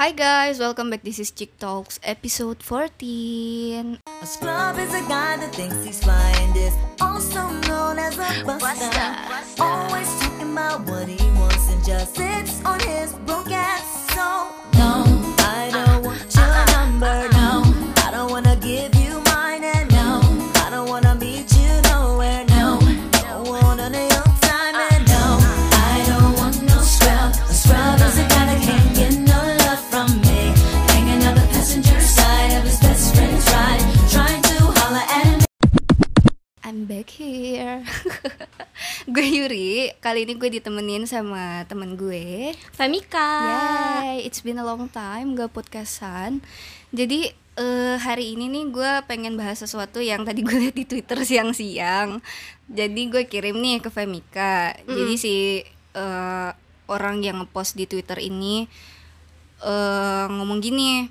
Hi guys, welcome back. This is Chick Talks episode 14. A scrub is a guy that thinks he's fly and is also known as a buster. Always talking about what he wants and just sits on his broke ass. So no, I don't want your uh-uh. number. No, back here. gue Yuri. Kali ini gue ditemenin sama temen gue. Femika. Yay, it's been a long time gak podcastan. Jadi eh, hari ini nih gue pengen bahas sesuatu yang tadi gue lihat di Twitter siang-siang. Jadi gue kirim nih ke Femika. Jadi si eh, orang yang ngepost di Twitter ini eh, ngomong gini,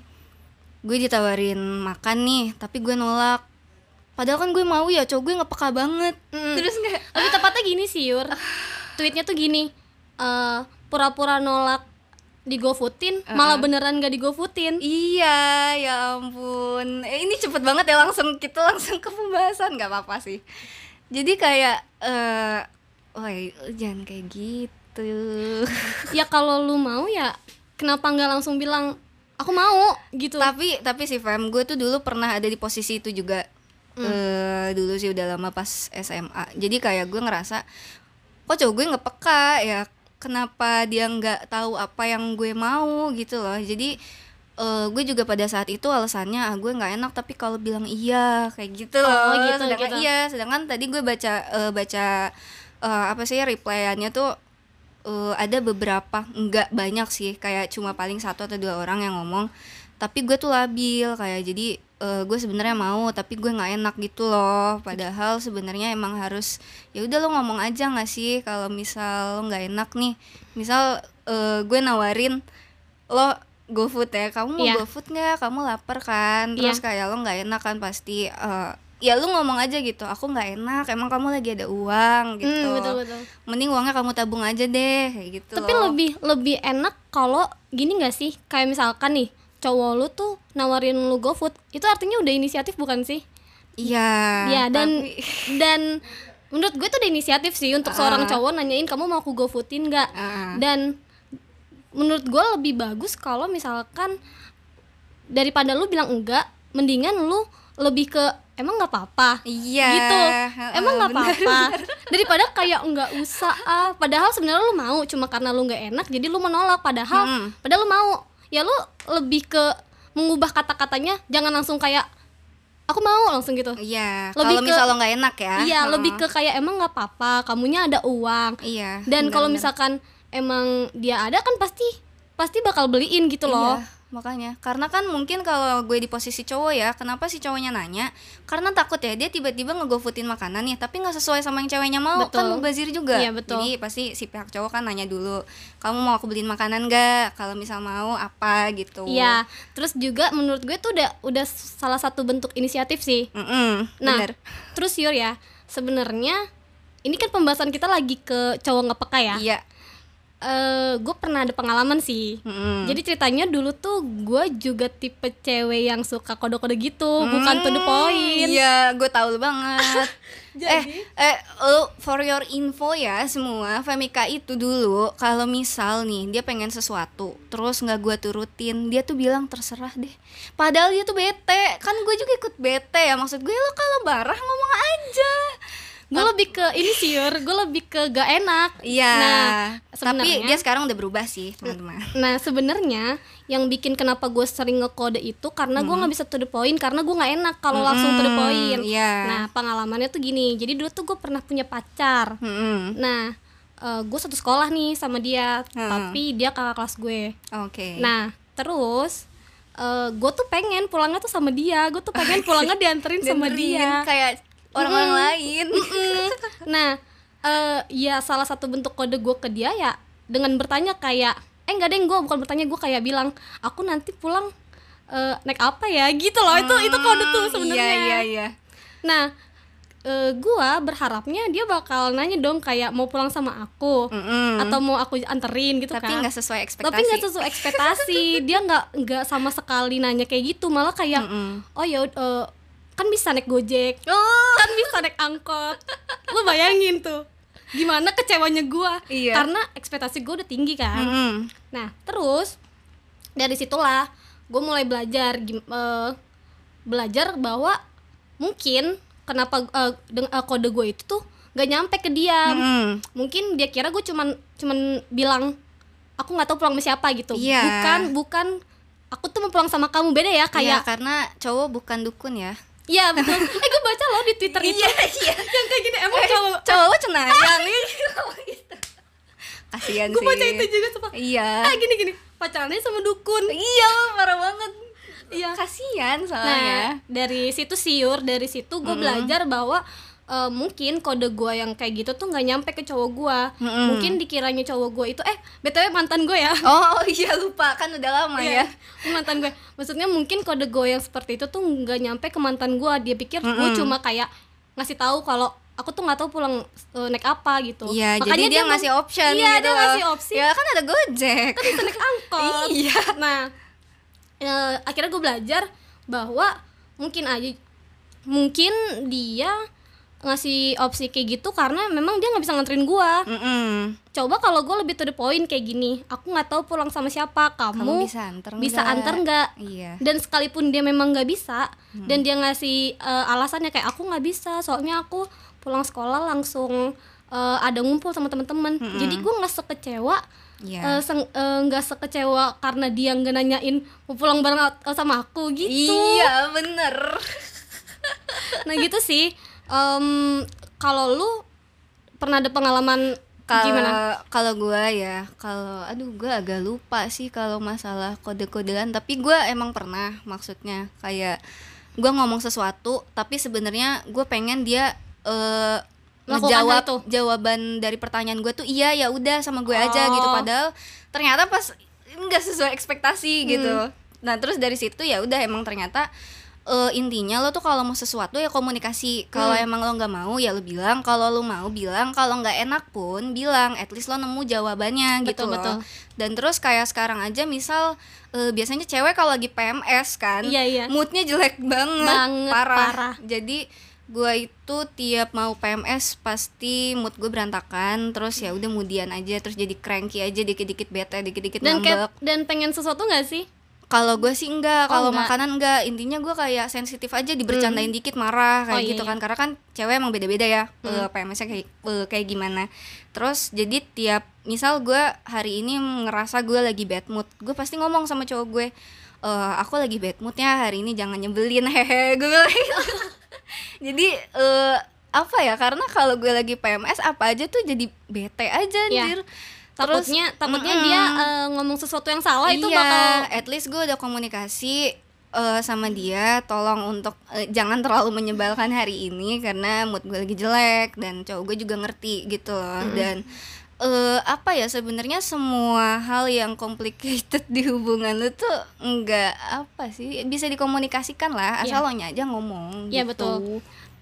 gue ditawarin makan nih, tapi gue nolak. Padahal kan gue mau ya, cowok gue nggak peka banget. Mm. Terus kayak Tapi tepatnya gini sih Yur. Tweetnya tuh gini. eh, pura-pura nolak di GoFoodin, malah beneran gak di GoFoodin. Iya, ya ampun. Eh, ini cepet banget ya langsung kita langsung ke pembahasan nggak apa-apa sih. Jadi kayak eh woi, jangan kayak gitu. ya kalau lu mau ya kenapa nggak langsung bilang aku mau gitu. tapi tapi si Fem, gue tuh dulu pernah ada di posisi itu juga. Eh dulu sih udah lama pas SMA. Jadi kayak gue ngerasa kok cowok gue nggak peka ya. Kenapa dia nggak tahu apa yang gue mau gitu loh. Jadi eh gue juga pada saat itu alasannya ah, gue nggak enak tapi kalau bilang iya kayak gitu loh Oh, gitu, sedangkan gitu. iya sedangkan tadi gue baca eh, baca eh, apa sih replyannya tuh eh, ada beberapa nggak banyak sih kayak cuma paling satu atau dua orang yang ngomong tapi gue tuh labil kayak jadi eh, gue sebenarnya mau tapi gue nggak enak gitu loh padahal sebenarnya emang harus ya udah lo ngomong aja nggak sih kalau misal lo nggak enak nih misal eh, gue nawarin lo GoFood ya kamu mau Iya. GoFood nggak kamu lapar kan terus kayak lo nggak enak kan pasti eh, ya lu ngomong aja gitu aku nggak enak emang kamu lagi ada uang gitu Hmm, betul betul. mending uangnya kamu tabung aja deh kayak gitu Tapi loh. lebih lebih enak kalau gini nggak sih? Kayak misalkan nih cowok lu tuh nawarin lu GoFood, itu artinya udah inisiatif bukan sih? iya ya dan tapi- dan menurut gue tuh ada inisiatif sih untuk seorang cowok nanyain kamu mau aku GoFoodin nggak? Ah. dan menurut gue lebih bagus kalau misalkan daripada lu bilang enggak mendingan lu lebih ke emang nggak apa-apa? Iya, gitu. Emang nggak apa-apa? daripada kayak nggak usah ah padahal sebenarnya lu mau cuma karena lu nggak enak jadi lu menolak. Padahal Hmm. padahal lu mau ya lu lebih ke mengubah kata-katanya jangan langsung kayak aku mau langsung gitu iya Lebih kalau ke- misal lo nggak enak ya Iya, heeh. lebih ke kayak emang nggak apa-apa, kamunya ada uang. iya Dan kalau misalkan emang dia ada kan pasti pasti bakal beliin gitu loh. Iya, makanya karena kan mungkin kalau gue di posisi cowok ya kenapa si cowoknya nanya karena takut ya dia tiba-tiba ngegofoodin makanan nih tapi nggak sesuai sama yang ceweknya mau Betul. kan mubazir juga Iya, betul. jadi pasti si pihak cowok kan nanya dulu kamu mau aku beliin makanan nggak kalau misal mau apa gitu Iya, terus juga menurut gue tuh udah udah salah satu bentuk inisiatif sih. Mm-mm, Nah, bener. terus Yur ya, sebenarnya ini kan pembahasan kita lagi ke cowok nggak peka ya. iya Eh, gue pernah ada pengalaman sih. Mm-mm. Jadi ceritanya dulu tuh gue juga tipe cewek yang suka kode-kode gitu, bukan to the point. Iya, gue tahu banget. Jadi? eh, eh, lu for your info ya semua, Femika itu dulu kalau misal nih dia pengen sesuatu, terus nggak gue turutin, dia tuh bilang terserah deh. Padahal dia tuh bete, kan gue juga ikut bete ya. Maksud gue lo kalau barah ngomong aja. Gue lebih ke ini sih Yur, gue lebih ke gak enak Iya. nah tapi sebenarnya dia sekarang udah berubah sih, teman-teman. nah sebenarnya yang bikin kenapa gue sering ngekode itu karena gue nggak bisa to the point karena gue nggak enak kalau langsung to the point iya. nah pengalamannya tuh gini jadi dulu tuh gue pernah punya pacar Mm-mm. nah gue satu sekolah nih sama dia Hmm. tapi dia kakak kelas gue Oke. nah terus gue tuh pengen pulangnya tuh sama dia gue tuh pengen pulangnya dianterin sama dia kayak orang-orang lain. Mm-mm. nah eh ya salah satu bentuk kode gue ke dia ya dengan bertanya kayak eh enggak deh gue bukan bertanya gue kayak bilang aku nanti pulang eh, naik apa ya gitu loh itu itu kode tuh Hmm, sebenarnya Iya, iya, iya. nah eh, gua berharapnya dia bakal nanya dong kayak mau pulang sama aku Mm-mm. atau mau aku anterin gitu tapi kan nggak sesuai ekspektasi tapi nggak sesuai ekspektasi dia nggak nggak sama sekali nanya kayak gitu malah kayak Mm-mm. oh ya eh, kan bisa naik gojek oh bisa naik angkot lu bayangin tuh gimana kecewanya gua Iya. karena ekspektasi gua udah tinggi kan Mm-mm. nah terus dari situlah gue mulai belajar eh, belajar bahwa mungkin kenapa deng- eh, kode gue itu tuh gak nyampe ke dia Mm-mm. mungkin dia kira gue cuman cuman bilang aku nggak tahu pulang sama siapa gitu Iya. bukan bukan aku tuh mau pulang sama kamu beda ya Iya, kayak karena cowok bukan dukun ya iya betul eh gue baca loh di twitter itu. iya. Yang kayak gini emang cowok cowok cenayang kasihan sih gue baca itu juga sumpah. Iya. Ah gini gini. Pacarannya sama dukun. Iya parah banget. Iya. Kasihan Nah, soalnya dari situ siur, dari situ gue belajar bahwa eh, mungkin kode gue yang kayak gitu tuh nggak nyampe ke cowok gue. Mm-mm. Mungkin dikiranya cowok gue itu eh btw mantan gue ya. oh iya lupa kan udah lama Iya, ya mantan gue. Maksudnya mungkin kode gue yang seperti itu tuh nggak nyampe ke mantan gue. Dia pikir gue Mm-mm. cuma kayak ngasih tau kalau aku tuh nggak tahu pulang eh, naik apa gitu. Iya, Makanya jadi dia, mau- ngasih option Iya, gitu dia ngasih opsi. Ya kan ada Gojek. Kan bisa naik angkot. Iya. Nah, eh, akhirnya gue belajar bahwa mungkin aja mungkin dia ngasih opsi kayak gitu karena memang dia nggak bisa nganterin gua. Mm-mm. Coba kalau gue lebih to the point kayak gini, aku nggak tahu pulang sama siapa, kamu, Kamu bisa anter bisa nggak? antar nggak? Iya. Dan sekalipun dia memang nggak bisa dan dia ngasih eh, alasannya kayak aku nggak bisa, soalnya aku pulang sekolah langsung eh, ada ngumpul sama teman-teman. Jadi gue nggak sekecewa Iya. eh, seng- eh, nggak sekecewa karena dia nggak nanyain mau pulang bareng sama aku gitu Iya, bener. nah gitu sih Em, kalau lu pernah ada pengalaman gimana Kalau gua ya, kalau aduh gua agak lupa sih kalau masalah kode-kodean, tapi gua emang pernah maksudnya kayak gua ngomong sesuatu tapi sebenarnya gue pengen dia Melakukan ngejawab itu. jawaban dari pertanyaan gue tuh iya ya udah sama gue aja gitu Oh. padahal ternyata pas nggak sesuai ekspektasi gitu Hmm. nah terus dari situ ya udah emang ternyata eh, intinya lo tuh kalau mau sesuatu ya komunikasi kalau Hmm. emang lo nggak mau ya lo bilang kalau lo mau bilang kalau nggak enak pun bilang at least lo nemu jawabannya gitu Betul, loh betul. dan terus kayak sekarang aja misal eh, biasanya cewek kalau lagi PMS kan Iya, iya. moodnya jelek banget, Banget, parah. parah. jadi gua itu tiap mau PMS pasti mood gue berantakan terus ya udah mudian aja terus jadi cranky aja dikit-dikit bete dikit-dikit dan ngambek dan pengen sesuatu nggak sih kalau gue sih enggak Oh, kalau enggak. makanan enggak intinya gue kayak sensitif aja dibercandain dikit marah kayak Oh, iya, gitu iya. kan karena kan cewek emang beda-beda ya eh, PMS-nya kayak eh, kayak gimana terus jadi tiap misal gue hari ini ngerasa gue lagi bad mood gue pasti ngomong sama cowok gue "Eh, aku lagi bad mood ya hari ini jangan nyebelin hehe gue bilang gitu. jadi eh, apa ya karena kalau gue lagi PMS apa aja tuh jadi bete aja Iya. Anjir takutnya takutnya mm-mm. dia eh, ngomong sesuatu yang salah itu iya, bakal at least gue udah komunikasi eh, sama dia tolong untuk eh, jangan terlalu menyebalkan hari ini karena mood gue lagi jelek dan cowok gue juga ngerti gitu loh dan eh, apa ya sebenarnya semua hal yang complicated di hubungan lu tuh enggak apa sih bisa dikomunikasikan lah asal Iya. lo aja ngomong Iya, gitu. betul.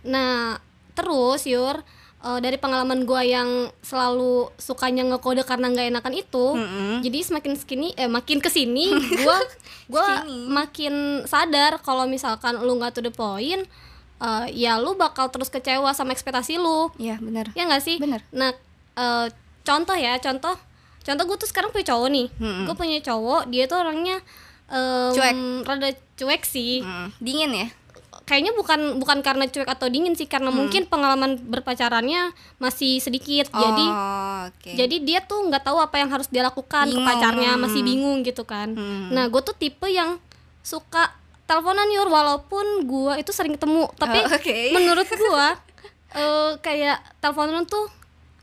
Nah, terus Yur, eh, dari pengalaman gua yang selalu sukanya ngekode karena nggak enakan itu, Mm-mm. jadi semakin sekini eh makin ke sini gua gua Skinny. makin sadar kalau misalkan lu nggak to the point, eh, ya lu bakal terus kecewa sama ekspektasi lu. Iya benar Ya nggak sih? Bener. Nah, eh, contoh ya, contoh contoh gue tuh sekarang punya cowok nih. Mm-mm. Gue punya cowok, dia tuh orangnya em, Cuek. rada cuek sih Mm, dingin ya kayaknya bukan bukan karena cuek atau dingin sih karena mungkin pengalaman berpacarannya masih sedikit. Jadi oh, oke. jadi dia tuh nggak tahu apa yang harus dia lakukan. Ke pacarnya masih bingung gitu kan. Hmm. nah gue tuh tipe yang suka teleponan yur walaupun gua itu sering ketemu. Tapi Oh, oke. menurut gua eh, kayak teleponan tuh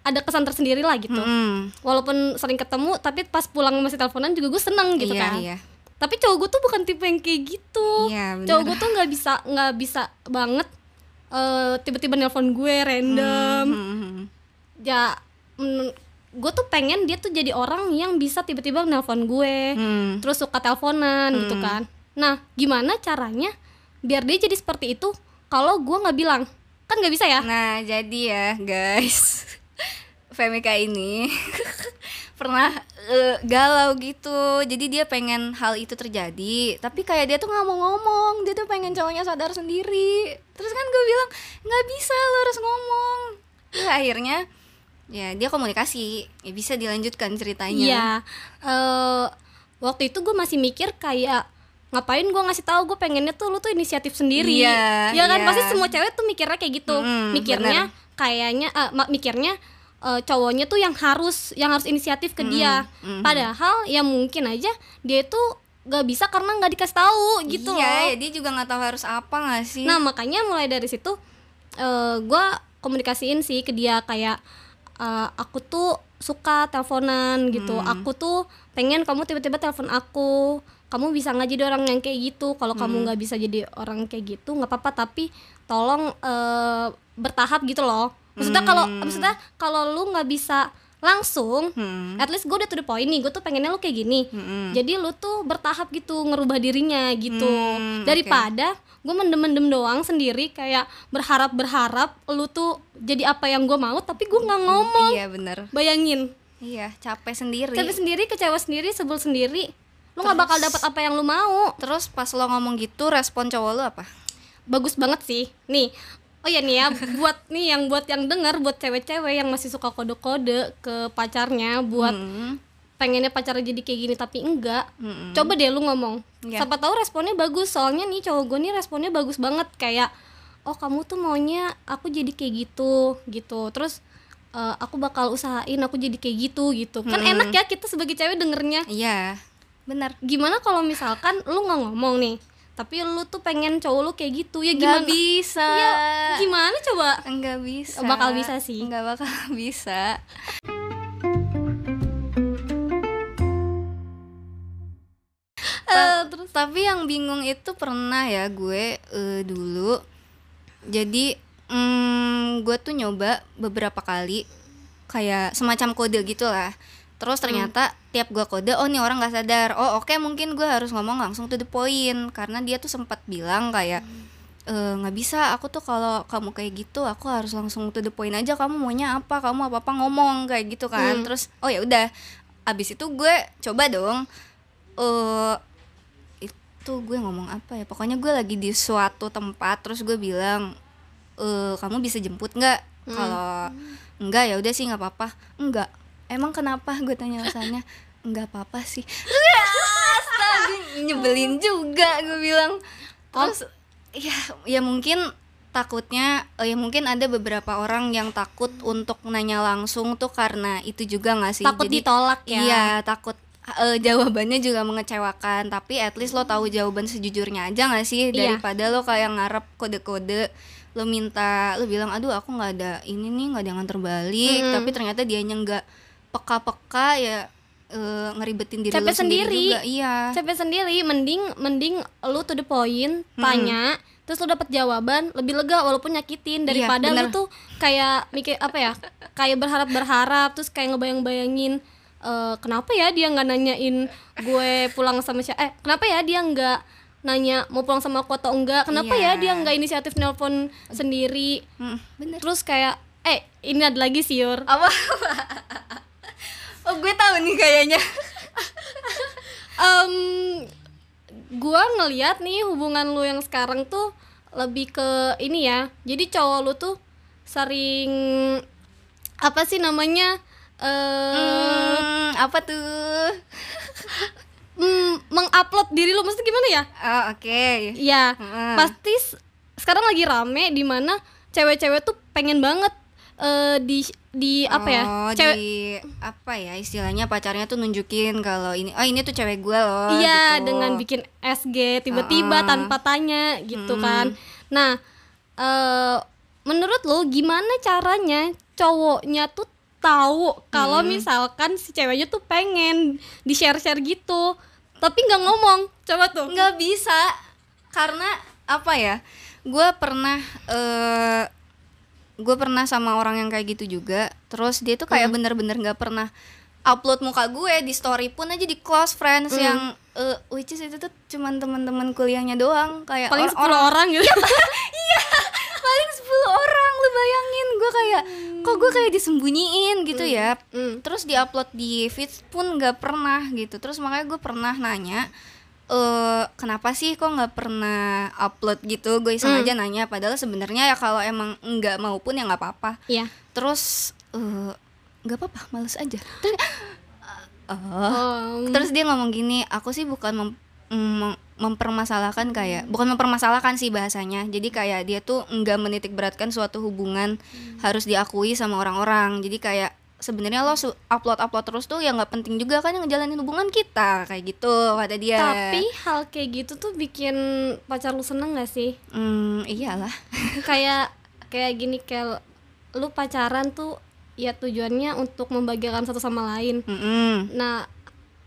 ada kesan tersendiri lah gitu. Mm-mm. walaupun sering ketemu tapi pas pulang masih teleponan juga gue seneng gitu Iya, kan. iya. Tapi cowok gue tuh bukan tipe yang kayak gitu Iya, bener. cowok gue tuh nggak bisa nggak bisa banget eh, tiba-tiba nelpon gue random Hmm. ya gue tuh pengen dia tuh jadi orang yang bisa tiba-tiba nelpon gue Hmm. terus suka teleponan gitu kan nah gimana caranya biar dia jadi seperti itu kalau gue nggak bilang kan nggak bisa ya Nah, jadi ya, guys. Femika ini pernah eh, galau gitu. Jadi dia pengen hal itu terjadi, tapi kayak dia tuh nggak mau ngomong. Dia tuh pengen cowoknya sadar sendiri. Terus kan gue bilang, "nggak bisa, lo harus ngomong." Ya akhirnya ya dia komunikasi. Ya bisa dilanjutkan ceritanya. Iya. eh waktu itu gue masih mikir kayak ngapain gue ngasih tahu gue pengennya tuh lu tuh inisiatif sendiri. Iya, ya kan iya. pasti semua cewek tuh mikirnya kayak gitu. Mm, mikirnya kayaknya eh, ma- mikirnya eh, cowoknya tuh yang harus yang harus inisiatif ke dia. mm. Padahal ya mungkin aja dia itu gak bisa karena nggak dikasih tahu gitu iya, loh. ya dia juga nggak tahu harus apa nggak sih? Nah makanya mulai dari situ eh gue komunikasiin sih ke dia kayak eh, aku tuh suka teleponan gitu. Hmm. Aku tuh pengen kamu tiba-tiba telepon aku. Kamu bisa nggak jadi orang yang kayak gitu. Kalau Hmm. kamu nggak bisa jadi orang kayak gitu nggak apa-apa. Tapi tolong eh, bertahap gitu loh. Maksudnya kalau maksudnya kalau lu nggak bisa langsung Hmm. at least gue udah to the point nih gue tuh pengennya lu kayak gini. Mm-mm. jadi lu tuh bertahap gitu ngerubah dirinya gitu. Hmm, daripada gue mendem-mendem doang sendiri kayak berharap-berharap lu tuh jadi apa yang gue mau tapi gue nggak ngomong. Iya bener. Bayangin. Iya capek sendiri. tapi sendiri kecewa sendiri sebel sendiri. Lu nggak bakal dapat apa yang lu mau. Terus pas lo ngomong gitu respon cowok lo apa? bagus banget sih. Nih oh ya nih ya buat nih yang buat yang dengar buat cewek-cewek yang masih suka kode-kode ke pacarnya buat Hmm. pengennya pacarnya jadi kayak gini tapi enggak Mm-mm. coba deh lu ngomong Iya. siapa tahu responnya bagus soalnya nih cowok gue nih responnya bagus banget kayak oh kamu tuh maunya aku jadi kayak gitu gitu terus eh, aku bakal usahain aku jadi kayak gitu gitu kan enak ya kita sebagai cewek dengernya Iya bener. gimana kalau misalkan lu nggak ngomong nih tapi lu tuh pengen cowok lu kayak gitu ya Gimana gimana bisa? ya gimana coba Enggak bisa. Bakal bisa sih. Enggak bakal bisa. Eh, terus tapi yang bingung itu pernah ya gue eh, dulu. Jadi mm, gue tuh nyoba beberapa kali kayak semacam kode gitu lah. Terus ternyata tiap gue kode, oh nih orang nggak sadar. Oh oke mungkin gue harus ngomong langsung to the point. Karena dia tuh sempat bilang kayak "Eh, nggak bisa aku tuh kalau kamu kayak gitu aku harus langsung to the point aja. Kamu maunya apa? Kamu apa apa ngomong kayak gitu kan. Terus oh ya udah. Abis itu gue coba dong eh itu gue ngomong apa ya? Pokoknya gue lagi di suatu tempat terus gue bilang eh kamu bisa jemput nggak? Kalau enggak ya udah sih nggak apa-apa. Enggak emang kenapa? Gue tanya alasannya. Enggak apa-apa sih. Astaga, nyebelin juga gue bilang. Terus ya ya mungkin takutnya eh, ya mungkin ada beberapa orang yang takut untuk nanya langsung tuh karena itu juga nggak sih? Takut Jadi- ditolak ya? Iya, takut eh, jawabannya juga mengecewakan, tapi at least lo tahu jawaban sejujurnya aja nggak sih? Iya. daripada lo kayak ngarep kode-kode lo minta lo bilang aduh aku nggak ada ini nih nggak ada yang antar balik. Mm. tapi ternyata dianya nggak peka-peka ya eh, ngeribetin diri Capek sendiri sendiri. juga iya. Capek sendiri mending mending lu to the point tanya terus lu dapet jawaban lebih lega walaupun nyakitin. Daripada bener. lu tuh kayak mikir apa ya kayak berharap berharap terus kayak ngebayang-bayangin eh, kenapa ya dia nggak nanyain gue pulang sama siapa eh kenapa ya dia nggak nanya mau pulang sama aku atau enggak? Kenapa Iya. ya dia nggak inisiatif nelpon sendiri? Mm, bener. Terus kayak eh ini ada lagi siur. Apa oh gue tahu nih kayaknya. Em, gua ngeliat nih hubungan lu yang sekarang tuh lebih ke ini ya. Jadi cowok lu tuh sering apa sih namanya eh Hmm, apa tuh? Mm, mengupload diri lu. Maksudnya gimana ya? Oh, oke. Ya Heeh. pasti sekarang lagi rame di mana cewek-cewek tuh pengen banget eh, di di apa ya Oh, cewek di apa ya istilahnya pacarnya tuh nunjukin kalau ini oh ini tuh cewek gue loh Iya, gitu. dengan bikin SG tiba-tiba Ah. tanpa tanya gitu Hmm. kan. Nah, eh menurut lo gimana caranya cowoknya tuh tahu kalau Hmm. misalkan si ceweknya tuh pengen di share-share gitu, tapi nggak ngomong. Coba tuh. nggak bisa karena apa ya gue pernah eh gue pernah sama orang yang kayak gitu juga terus dia tuh Hmm. kayak bener-bener nggak pernah upload muka gue di story pun aja di close friends Hmm. yang eh which is itu tuh cuman teman-teman kuliahnya doang kayak Paling or- 10 orang gitu. paling 10 orang lu bayangin gue kayak kok gue kayak disembunyiin gitu ya Hmm. terus diupload di feeds pun nggak pernah gitu terus makanya gue pernah nanya eh kenapa sih kok nggak pernah upload gitu? Gue iseng Hmm. aja nanya padahal sebenarnya ya kalau emang nggak mau pun ya nggak apa-apa. Iya. terus eh, nggak apa-apa males aja. Terus, oh. Oh, terus dia ngomong gini aku sih bukan mem- mem- mempermasalahkan kayak bukan mempermasalahkan sih bahasanya. Jadi kayak dia tuh nggak menitik beratkan suatu hubungan harus diakui sama orang-orang. Jadi kayak sebenarnya lo upload upload terus tuh ya nggak penting juga kan yang ngejalanin hubungan kita kayak gitu kata dia Tapi hal kayak gitu tuh bikin pacar lu seneng gak sih? hmm, iyalah kayak kayak gini kayak lu pacaran tuh ya tujuannya untuk membahagiakan satu sama lain. Mm-mm. Nah,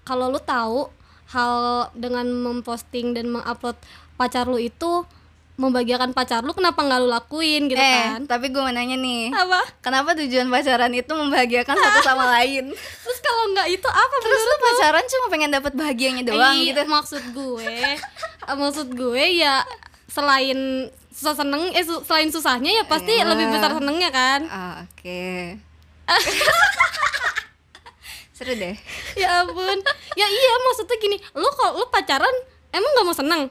kalau lu tahu hal dengan memposting dan mengupload pacar lu itu membahagiakan pacar lu kenapa nggak lu lakuin gitu eh kan? tapi gue mau nanya nih Apa? kenapa tujuan pacaran itu membahagiakan satu sama lain Terus kalau nggak itu apa terus lu pacaran cuma pengen dapat bahagianya doang Iya, gitu maksud gue maksud gue ya selain susah seneng eh su- selain susahnya ya pasti Iya. lebih besar senengnya kan Ah, oke. Seru deh. ya ampun ya iya maksudnya gini lu kalau lu pacaran emang nggak mau seneng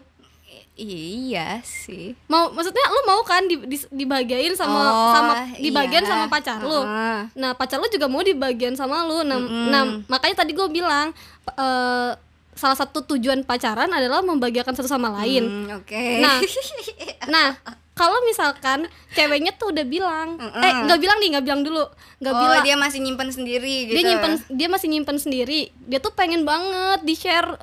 iya sih. mau maksudnya lu mau kan di, di- dibahagiain sama Oh, sama dibagian iya. sama pacar lu Heeh. nah pacar lu juga mau dibagian sama lu nah, nah makanya tadi gue bilang eh, salah satu tujuan pacaran adalah membahagiakan satu sama lain Hmm, oke. Nah, nah kalau misalkan ceweknya tuh udah bilang, Mm-mm. eh nggak bilang nih, nggak bilang dulu, nggak oh, bilang. dia masih nyimpen sendiri gitu. Dia nyimpen, dia masih nyimpen sendiri. Dia tuh pengen banget di share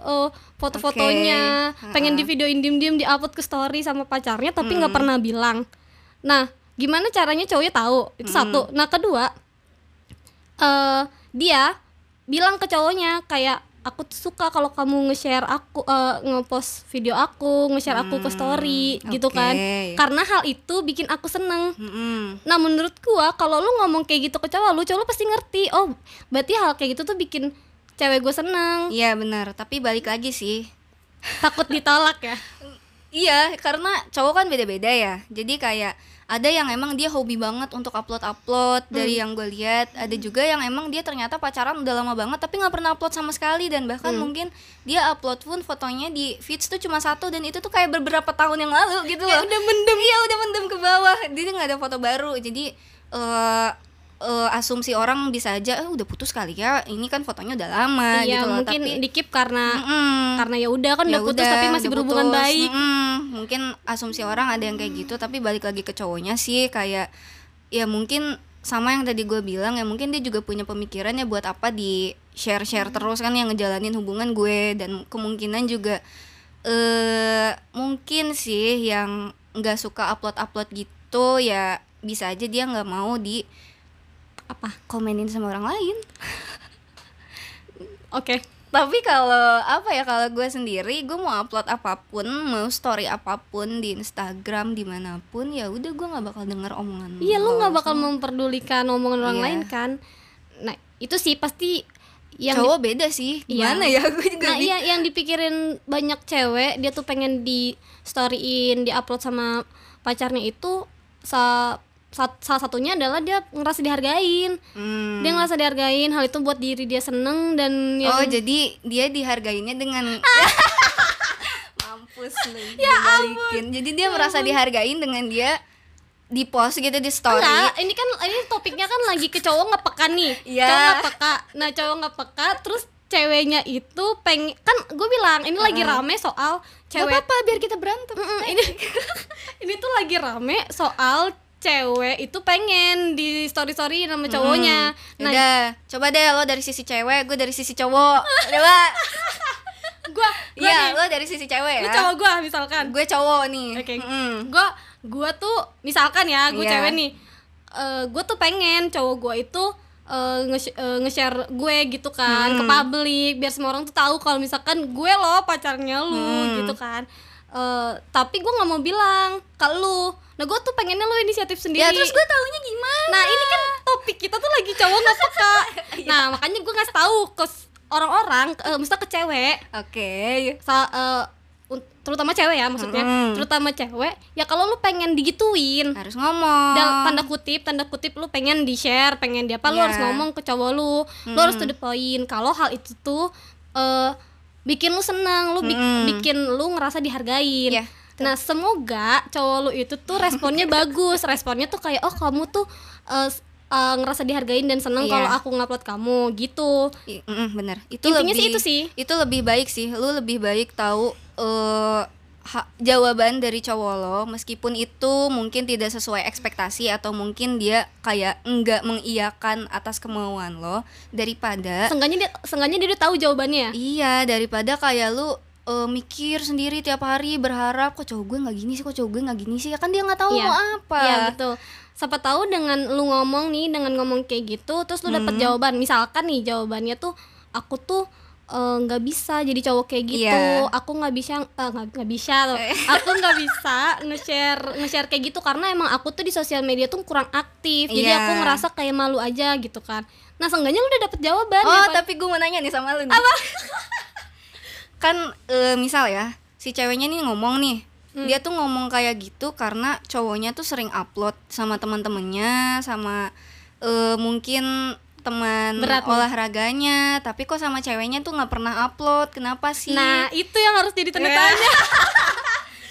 foto-fotonya, Oke. pengen di videoin diem-diem, di upload ke story sama pacarnya, tapi nggak pernah bilang. Nah, gimana caranya cowoknya tahu? Itu satu. Nah kedua, eh dia bilang ke cowoknya kayak aku tuh suka kalau kamu nge-share aku eh, nge-post video aku, nge-share aku ke story gitu oke. kan. Karena hal itu bikin aku seneng. Mm-mm. Nah menurut gua kalau lu ngomong kayak gitu ke cowok lu, cowok lu pasti ngerti. Oh, berarti hal kayak gitu tuh bikin cewek gue seneng. Iya benar, tapi balik lagi sih. Takut ditolak ya. Iya, karena cowok kan beda-beda ya. Jadi kayak ada yang emang dia hobi banget untuk upload-upload dari yang gue lihat. Ada juga yang emang dia ternyata pacaran udah lama banget tapi nggak pernah upload sama sekali dan bahkan mungkin dia upload pun fotonya di feeds tuh cuma satu dan itu tuh kayak beberapa tahun yang lalu gitu loh. udah mendem. Iya, udah mendem ke bawah. Dia nggak ada foto baru. Jadi eh eh, asumsi orang bisa aja eh, udah putus kali ya. Ini kan fotonya udah lama iya gitu loh. mungkin tapi dikip karena Mm-mm. karena ya udah kan Ya udah putus udah, tapi masih berhubungan putus. baik. Mm-mm. mungkin asumsi orang ada yang kayak gitu tapi balik lagi ke cowoknya sih kayak ya mungkin sama yang tadi gue bilang ya mungkin dia juga punya pemikiran ya buat apa di share share terus kan yang ngejalanin hubungan gue dan kemungkinan juga eh mungkin sih yang nggak suka upload upload gitu ya bisa aja dia nggak mau di apa komenin sama orang lain Oke. tapi kalau apa ya kalau gue sendiri gue mau upload apa pun mau story apa pun di Instagram di mana pun ya udah gue nggak bakal denger omongan Iya lu lo. nggak bakal memperdulikan omongan orang Iya. lain kan. Nah itu sih pasti yang cowok beda sih Iya. gimana ya gue juga Nah iya yang dipikirin banyak cewek dia tuh pengen di storyin, di upload sama pacarnya itu sa sa- salah satunya adalah dia ngerasa dihargain. Hmm. Dia ngerasa dihargain, hal itu buat diri dia seneng dan ya oh jadi dia dihargainnya dengan mampus lu Ya dibalikin. jadi dia merasa dihargain dengan dia di post gitu di story Enggak, ini kan ini topiknya kan lagi ke cowok nggak peka nih. Iya. Cowok nggak peka. Nah, cowok nggak peka terus ceweknya itu pengen kan gue bilang ini lagi rame soal Gak cewek apa-apa biar kita berantem Mm-mm, ini ini tuh lagi rame soal cewek itu pengen di story story sama cowoknya. nah, Nah, udah coba deh lo dari sisi cewek gue dari sisi cowok coba gua gua Iya, lo dari sisi cewek ya. cowok gua misalkan. Gue cowok nih. Oke. Mm-mm. Gua gua tuh misalkan ya, gua Iya. cewek nih. Eh gua tuh pengen cowok gua itu eh, nge- eh, nge-share gue gitu kan ke publik biar semua orang tuh tahu kalau misalkan gue loh pacarnya lu Hmm. gitu kan. Eh tapi gua nggak mau bilang ke lu. Nah, gue tuh pengennya lu inisiatif sendiri. Ya terus gue taunya gimana? Nah ini kan topik kita tuh lagi cowok nggak peka. nah makanya gue ngasih tahu ke orang-orang, uh, misalnya ke cewek, Oke. sa- eh, terutama cewek ya maksudnya Mm-mm. terutama cewek ya kalau lu pengen digituin harus ngomong dalam tanda kutip tanda kutip lu pengen di share pengen di apa lu Iya. harus ngomong ke cowok lu lu harus to the point kalau hal itu tuh eh, bikin lu senang lu bik- Mm-mm. bikin lu ngerasa dihargain Iya, nah semoga cowok lu itu tuh responnya bagus responnya tuh kayak oh kamu tuh s- eh, ngerasa dihargain dan seneng Iya. kalau aku ngupload kamu gitu I- mm, bener itu Intinya lebih sih itu sih. itu lebih baik sih lu lebih baik tahu eh ha- jawaban dari cowok lo meskipun itu mungkin tidak sesuai ekspektasi atau mungkin dia kayak enggak mengiyakan atas kemauan lo daripada seenggaknya dia seenggaknya dia udah tahu jawabannya iya daripada kayak lu eh, mikir sendiri tiap hari berharap kok cowok gue nggak gini sih kok cowok gue nggak gini sih ya kan dia nggak tahu Iya. mau apa Iya betul. Siapa tahu dengan lu ngomong nih dengan ngomong kayak gitu terus lu dapet jawaban. Misalkan nih jawabannya tuh aku tuh eh, nggak bisa jadi cowok kayak gitu. Iya. Aku nggak bisa eh, nggak nggak bisa tuh. Aku nggak bisa nge-share nge-share kayak gitu karena emang aku tuh di sosial media tuh kurang aktif. Jadi Iya. aku ngerasa kayak malu aja gitu kan. Nah, seenggaknya lu udah dapet jawaban Oh, daripada- tapi gue mau nanya nih sama lu nih. Apa? kan eh, misal ya, si ceweknya nih ngomong nih. Hmm. Dia tuh ngomong kayak gitu karena cowoknya tuh sering upload sama teman-temannya, sama eh, mungkin teman Berat nih. olahraganya, tapi kok sama ceweknya tuh nggak pernah upload. Kenapa sih? Nah, itu yang harus jadi tanda Iya. tanya.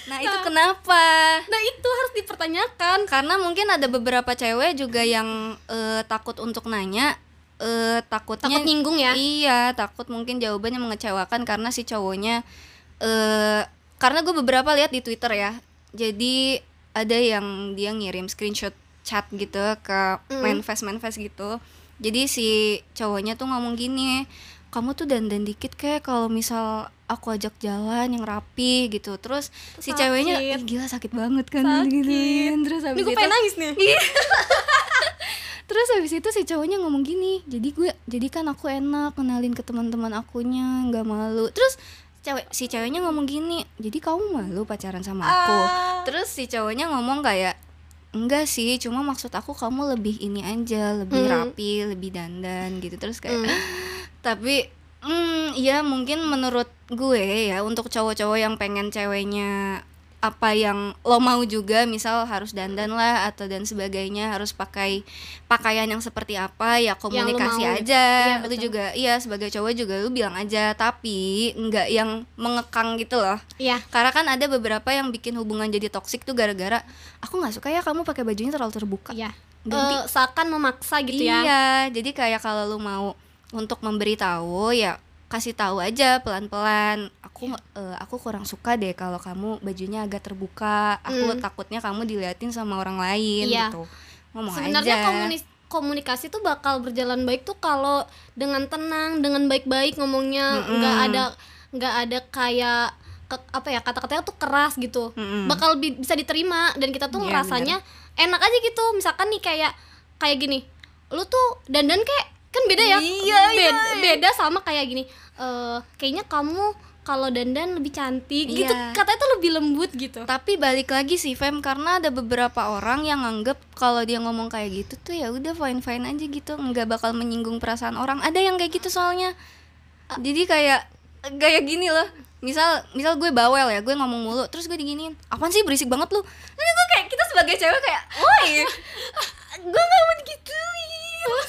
Nah, itu kenapa? Nah, itu harus dipertanyakan. Karena mungkin ada beberapa cewek juga yang eh, takut untuk nanya eh takutnya Takut nyinggung ya? Iya, takut mungkin jawabannya mengecewakan karena si cowoknya eh karena gue beberapa lihat di Twitter ya. Jadi ada yang dia ngirim screenshot chat gitu ke Mm. manifest manifest gitu. Jadi si cowoknya tuh ngomong gini, kamu tuh dandan dikit kayak kalau misal aku ajak jalan yang rapi gitu. Terus si Sakit. ceweknya "Ih, gila sakit banget kan Sakit. gituin. Terus Ini habis gue itu pengen nangis nih. Terus habis itu si cowoknya ngomong gini, jadi gue, jadi kan aku enak kenalin ke teman-teman akunya, nggak malu. Terus cewek si ceweknya ngomong gini, jadi kamu malu pacaran sama aku. Terus si cowoknya ngomong kayak, enggak sih, cuma maksud aku kamu lebih ini aja, lebih Hmm. rapi, lebih dandan gitu. Terus kayak, tapi hmm, ya mungkin menurut gue ya untuk cowok-cowok yang pengen ceweknya apa yang lo mau juga misal harus dandan lah atau dan sebagainya harus pakai pakaian yang seperti apa ya Yang lo komunikasi mau. aja Iya, lu juga iya sebagai cowok juga lu bilang aja tapi nggak yang mengekang gitu loh Iya. karena kan ada beberapa yang bikin hubungan jadi toksik tuh gara-gara aku nggak suka ya kamu pakai bajunya terlalu terbuka Iya. Eh, seakan memaksa gitu ya. Iya, jadi kayak kalau lu mau untuk memberitahu ya kasih tahu aja pelan-pelan. Aku Iya. eh, aku kurang suka deh kalau kamu bajunya agak terbuka. Aku Hmm. takutnya kamu diliatin sama orang lain Iya. gitu. Ngomong Sebenarnya aja. komunis- komunikasi tuh bakal berjalan baik tuh kalau dengan tenang, dengan baik-baik ngomongnya, nggak ada nggak ada kayak ke- apa ya kata-katanya tuh keras gitu. Mm-mm. Bakal bi- bisa diterima dan kita tuh Iya, ngerasanya enak aja gitu. Misalkan nih kayak kayak gini. Lu tuh dandan kayak kan beda ya. Iya, beda, iya. beda sama kayak gini. Eh kayaknya kamu kalau dandan lebih cantik gitu. Iya. Katanya tuh lebih lembut gitu. Tapi balik lagi sih Fem karena ada beberapa orang yang nganggep kalau dia ngomong kayak gitu tuh ya udah fine fine aja gitu nggak bakal menyinggung perasaan orang. Ada yang kayak gitu soalnya. Jadi kayak kayak gini loh. Misal misal gue bawel ya, gue ngomong mulu, terus gue diginiin, apaan sih berisik banget lu? Terus gue kayak kita sebagai cewek kayak, woi, gue gak mau digituin. Gue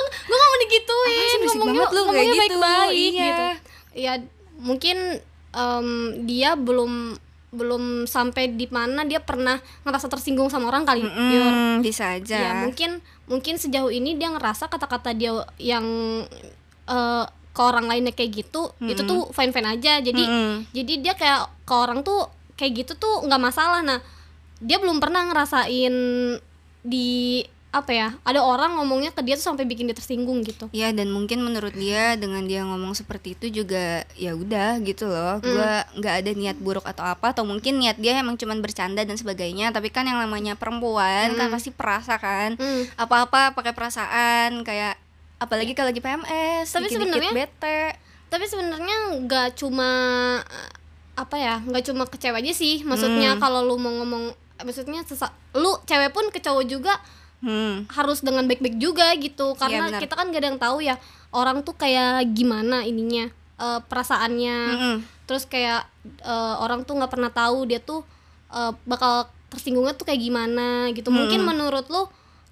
gue gak mau digituin sih ngomongnya, banget lu, ngomongnya kayak gitu. baik-baik Iya. gitu ya mungkin em, dia belum belum sampai di mana dia pernah ngerasa tersinggung sama orang kali Yur. Hmm, bisa aja. ya mungkin mungkin sejauh ini dia ngerasa kata-kata dia yang eh, ke orang lainnya kayak gitu itu tuh fine fine aja jadi Mm-mm. jadi dia kayak ke orang tuh kayak gitu tuh nggak masalah nah dia belum pernah ngerasain di apa ya ada orang ngomongnya ke dia tuh sampai bikin dia tersinggung gitu Ya dan mungkin menurut dia dengan dia ngomong seperti itu juga ya udah gitu loh. Gua nggak ada niat buruk atau apa atau mungkin niat dia emang cuman bercanda dan sebagainya. Tapi kan yang namanya perempuan kan pasti perasa kan. Hmm. Apa-apa pakai perasaan kayak apalagi kalau lagi PMS, Tapi sebenarnya- bete. tapi sebenarnya nggak cuma eh, apa ya nggak cuma ke cewek aja sih maksudnya kalau lu mau ngomong maksudnya sesa- lu cewek pun ke cowok juga Hmm. harus dengan baik-baik juga gitu karena benar. kita kan gak ada yang tahu ya orang tuh kayak gimana ininya eh, perasaannya Mm-mm. terus kayak eh, orang tuh nggak pernah tahu dia tuh eh, bakal tersinggungnya tuh kayak gimana gitu mungkin menurut lu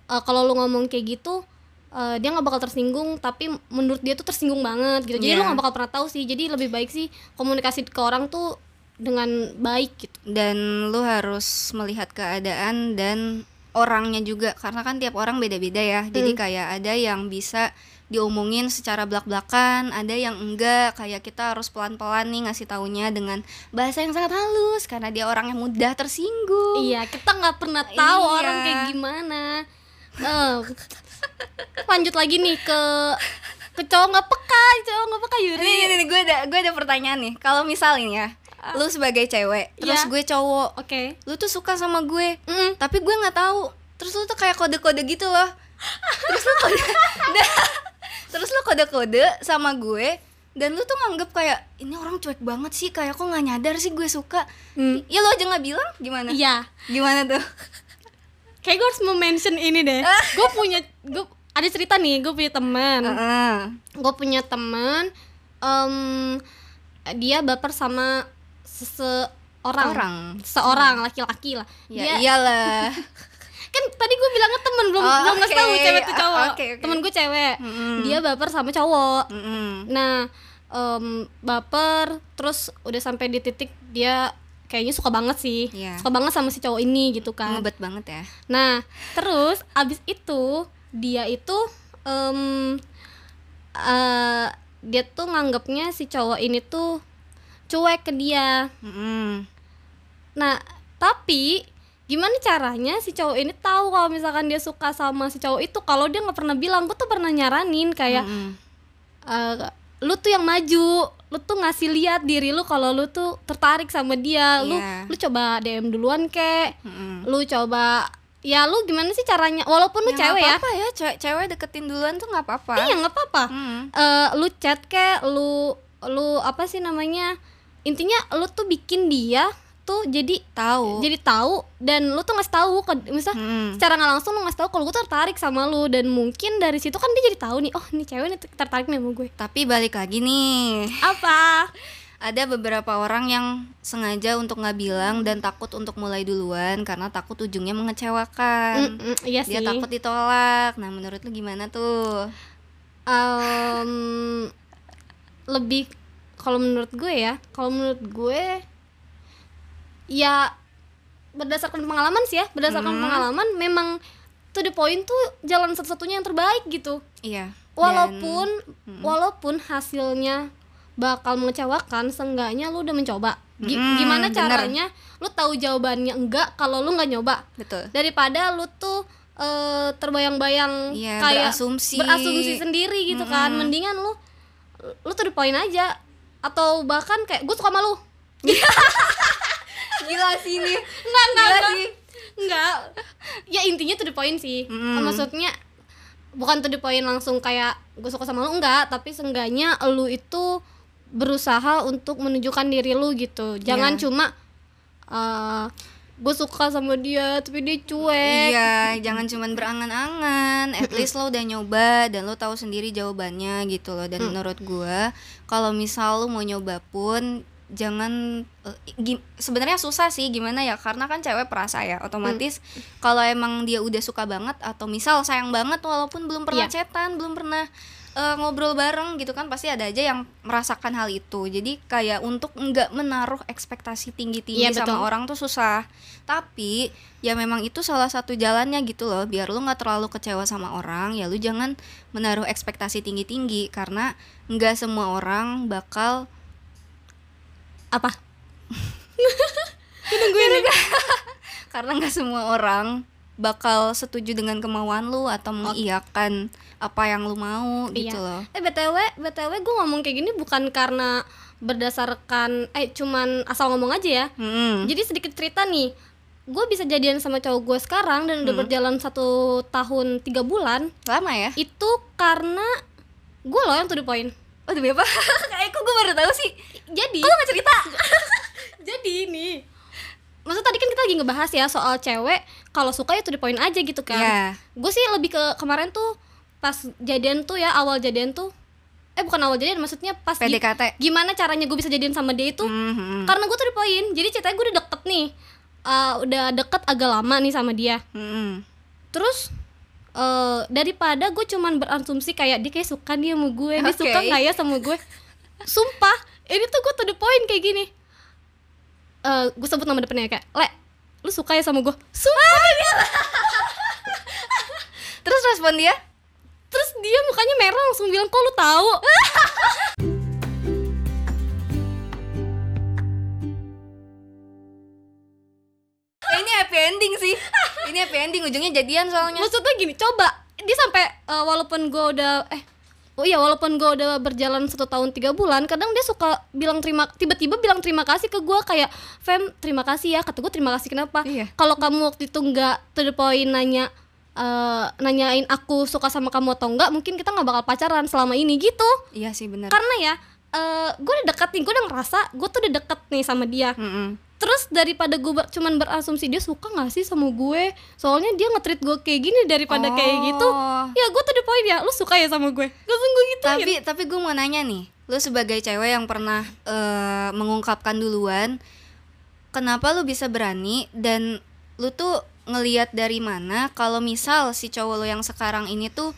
eh, kalau lu ngomong kayak gitu eh, dia nggak bakal tersinggung tapi menurut dia tuh tersinggung banget gitu jadi Iya. lu nggak bakal pernah tahu sih jadi lebih baik sih komunikasi ke orang tuh dengan baik gitu dan lu harus melihat keadaan dan orangnya juga karena kan tiap orang beda-beda ya. Jadi kayak ada yang bisa diomongin secara belak-belakan ada yang enggak. Kayak kita harus pelan-pelan nih ngasih taunya dengan bahasa yang sangat halus karena dia orang yang mudah tersinggung. Iya kita nggak pernah tahu Iya. orang kayak gimana. Eh, lanjut lagi nih ke ke cowok nggak peka cowok nggak peka Yuri. Ini, ini, gue ada gue ada pertanyaan nih. Kalau misalnya ya, lu sebagai cewek, terus Iya. gue cowok, oke lu tuh suka sama gue, Mm. tapi gue nggak tahu. Terus lu tuh kayak kode-kode gitu loh. terus lu kode, Dah. terus lu kode-kode sama gue, dan lu tuh nganggep kayak ini orang cuek banget sih, kayak kok nggak nyadar sih gue suka. Hmm. Ya lu aja nggak bilang gimana? iya Gimana tuh? kayak gue harus mention ini deh gue punya gue ada cerita nih gue punya teman Heeh. gue punya teman em, dia baper sama seseorang Orang. seorang laki-laki lah Ya dia iyalah. kan tadi gue bilangnya temen belum Oh, belum ngasih tahu cewek tuh cowok oke, oke. temen gue cewek Mm-mm. dia baper sama cowok Mm-mm. nah em, baper terus udah sampai di titik dia kayaknya suka banget sih Iya. suka banget sama si cowok ini gitu kan Ngebet banget ya. Nah, terus abis itu dia itu em eh, dia tuh nganggapnya si cowok ini tuh cuek ke dia. Mm-mm. Nah, tapi gimana caranya si cowok ini tahu kalau misalkan dia suka sama si cowok itu kalau dia nggak pernah bilang gue tuh pernah nyaranin kayak Mm-mm. eh, lu tuh yang maju lu tuh ngasih lihat diri lu kalau lu tuh tertarik sama dia lu Iya. lu coba DM duluan kek Mm-mm. lu coba ya lu gimana sih caranya walaupun lu Ya, cewek ya apa-apa ya cewek cewek deketin duluan tuh nggak apa-apa iya nggak apa-apa Hmm. Eh, lu chat kek lu lu apa sih namanya intinya lu tuh bikin dia tuh jadi tahu. Jadi tahu dan lu tuh ngasih tahu misal Hmm. secara nggak langsung lu ngasih tahu kalau gue tertarik sama lu dan mungkin dari situ kan dia jadi tahu nih oh nih cewek nih tertarik nih sama gue. Tapi balik lagi nih. Apa? Ada beberapa orang yang sengaja untuk nggak bilang dan takut untuk mulai duluan karena takut ujungnya mengecewakan. Mm, mm, iya sih. dia takut ditolak. Nah menurut lu gimana tuh? Em, lebih kalau menurut gue ya kalau menurut gue ya berdasarkan pengalaman sih ya berdasarkan Hmm. pengalaman memang to the point tuh jalan satu-satunya yang terbaik gitu. Iya walaupun walaupun hasilnya bakal mengecewakan seenggaknya lu udah mencoba. Gi- Mm, gimana bener. caranya lu tahu jawabannya enggak kalau lu nggak nyoba? Betul. Daripada lu tuh eh, terbayang-bayang Iya, kayak berasumsi. berasumsi sendiri gitu kan. Mendingan lu lu tuh poin aja atau bahkan kayak gue suka sama lu gila sih ini. Enggak enggak Gila enggak sih. enggak ya intinya tuh poin sih. Mm. maksudnya bukan tuh poin langsung kayak gue suka sama lu. Enggak tapi seenggaknya lu itu berusaha untuk menunjukkan diri lu gitu. Jangan Iya. cuma eh gue suka sama dia tapi dia cuek Iya, jangan cuman berangan-angan. At least lo udah nyoba dan lo tahu sendiri jawabannya gitu loh. Dan menurut gua, kalau misal lo mau nyoba pun jangan gi- sebenarnya susah sih gimana ya karena kan cewek perasa ya otomatis kalau emang dia udah suka banget atau misal sayang banget walaupun belum pernah Iya. chatan belum pernah eh, ngobrol bareng gitu kan pasti ada aja yang merasakan hal itu. Jadi kayak untuk nggak menaruh ekspektasi tinggi tinggi Iya, sama betul. orang tuh susah. Tapi ya memang itu salah satu jalannya gitu loh biar lu nggak terlalu kecewa sama orang ya lu jangan menaruh ekspektasi tinggi tinggi karena nggak semua orang bakal apa? Karena nggak semua orang bakal setuju dengan kemauan lu atau mengiyakan apa yang lu mau gitu loh Eh btw, btw gue ngomong kayak gini bukan karena berdasarkan eh cuman asal ngomong aja ya. Mm-mm. Jadi sedikit cerita nih, gue bisa jadian sama cowok gue sekarang dan udah berjalan satu tahun tiga bulan lama ya itu karena gue loh yang to the point. oh demi apa kayak kok gue baru tahu sih Jadi, kok lu nggak cerita jadi ini. Maksud tadi kan kita lagi ngebahas ya soal cewek kalau suka ya to the point aja gitu kan. Iya. Gue sih lebih ke kemarin tuh pas jadian tuh ya awal jadian tuh eh bukan awal jadian maksudnya pas gi- PDKT. gimana caranya gue bisa jadian sama dia itu Mhm. karena gue tuh di poin jadi ceritanya gue udah deket nih Eh, udah deket agak lama nih sama dia Mhm. terus eh daripada gue cuman berasumsi kayak dia kayak suka dia sama gue dia suka nggak ya sama gue sumpah ini tuh gue tuh the point kayak gini Eh gue sebut nama depannya kayak le lu suka ya sama gue suka Terus respon dia? terus dia mukanya merah langsung bilang kok lu tahu Eh, ini happy ending sih. Ini happy ending ujungnya jadian soalnya. maksudnya gini coba dia sampai eh, walaupun gue udah eh oh iya walaupun gue udah berjalan satu tahun tiga bulan kadang dia suka bilang terima tiba-tiba bilang terima kasih ke gue kayak fem terima kasih ya kata gue terima kasih kenapa Iya. kalau kamu waktu itu nggak to the point nanya eh, nanyain aku suka sama kamu atau enggak mungkin kita nggak bakal pacaran selama ini gitu Iya sih benar. karena ya eh gue udah deket nih gue udah ngerasa gue tuh udah deket nih sama dia Mhm. Terus daripada gue ber- cuman berasumsi dia suka gak sih sama gue? Soalnya dia nge-treat gue kayak gini daripada kayak gitu Oh. ya gue tuh the point ya lu suka ya sama gue? Langsung gue gitu Tapi tapi gue mau nanya nih, lu sebagai cewek yang pernah eh, mengungkapkan duluan, kenapa lu bisa berani dan lu tuh ngeliat dari mana kalau misal si cowok lo yang sekarang ini tuh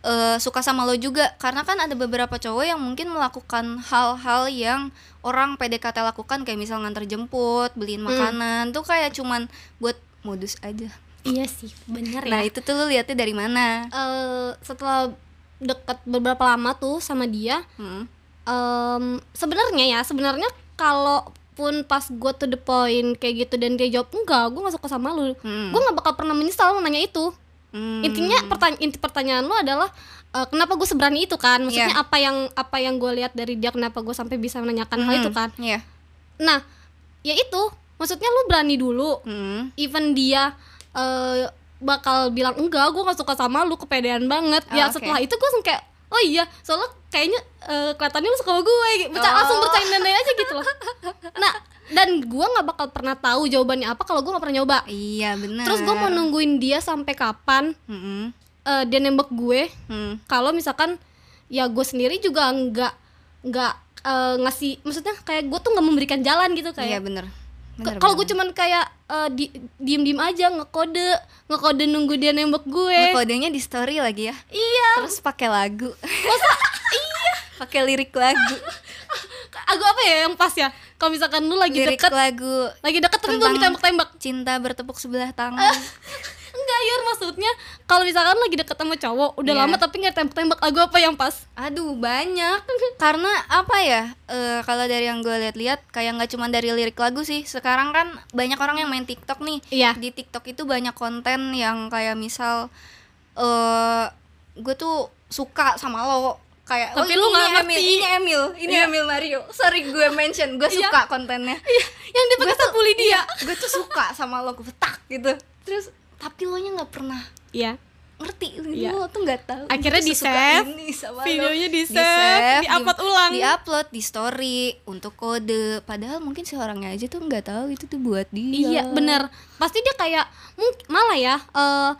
eh, suka sama lo juga karena kan ada beberapa cowok yang mungkin melakukan hal-hal yang orang PDKT lakukan kayak misal nganter jemput, beliin makanan tuh kayak cuman buat modus aja. iya sih bener Nah, itu tuh lu liatnya dari mana? Eh, setelah deket beberapa lama tuh sama dia Hmm. em, sebenarnya ya sebenarnya kalaupun pas gue to the point kayak gitu dan dia jawab enggak gue gak suka sama lu Hmm. gue gak bakal pernah menyesal nanya itu Hmm. intinya pertanyaan inti pertanyaan lo adalah eh, kenapa gue seberani itu kan maksudnya Iya. apa yang apa yang gue lihat dari dia kenapa gue sampai bisa menanyakan hal itu Hmm, kan Iya. nah ya itu maksudnya lu berani dulu Hmm. even dia eh, bakal bilang enggak gue gak suka sama lu kepedean banget Oh, ya oke. setelah itu gue kayak oh iya soalnya kayaknya eh, kelihatannya lu suka sama gue. Berca- Oh. langsung bercandain aja gitu loh nah dan gue nggak bakal pernah tahu jawabannya apa kalau gue nggak pernah nyoba Iya benar. terus gue mau nungguin dia sampai kapan Mm-mm. eh, dia nembak gue Hmm. kalau misalkan ya gue sendiri juga nggak nggak eh, ngasih maksudnya kayak gue tuh nggak memberikan jalan gitu Iya kayak benar. K- kalau gue cuman kayak eh, di diem diem aja ngekode ngekode nunggu dia nembak gue kodenya di story lagi ya. iya Terus pakai lagu. Masa iya. Pakai lirik lagu. aku apa ya yang pas ya kalau misalkan lu lagi lirik deket lagu lagi deket tapi belum tentang- ditembak tembak cinta bertepuk sebelah tangan. enggak ya maksudnya kalau misalkan lagi deket sama cowok udah Iya. lama tapi nggak tembak tembak lagu apa yang pas Aduh banyak. Karena apa ya? eh, kalau dari yang gue lihat-lihat kayak nggak cuma dari lirik lagu sih. Sekarang kan banyak orang yang main TikTok nih. Iya. Di TikTok itu banyak konten yang kayak misal eh gue tuh suka sama lo kayak Tapi oh, lu nggak Emil, ngerti. ini Emil, ini Iya. Emil Mario. Sorry gue mention, gue Iya. suka kontennya. yang dia pakai iya. dia gue tuh suka sama lo gue tak gitu terus tapi lo nya nggak pernah iya ngerti Iya. lo tuh nggak tahu Akhirnya ini sama lo. videonya di-save, Di-save, di-upload ulang. di upload di story untuk kode padahal mungkin si orangnya aja tuh nggak tahu itu tuh buat dia Iya bener Pasti dia kayak mungkin malah ya eh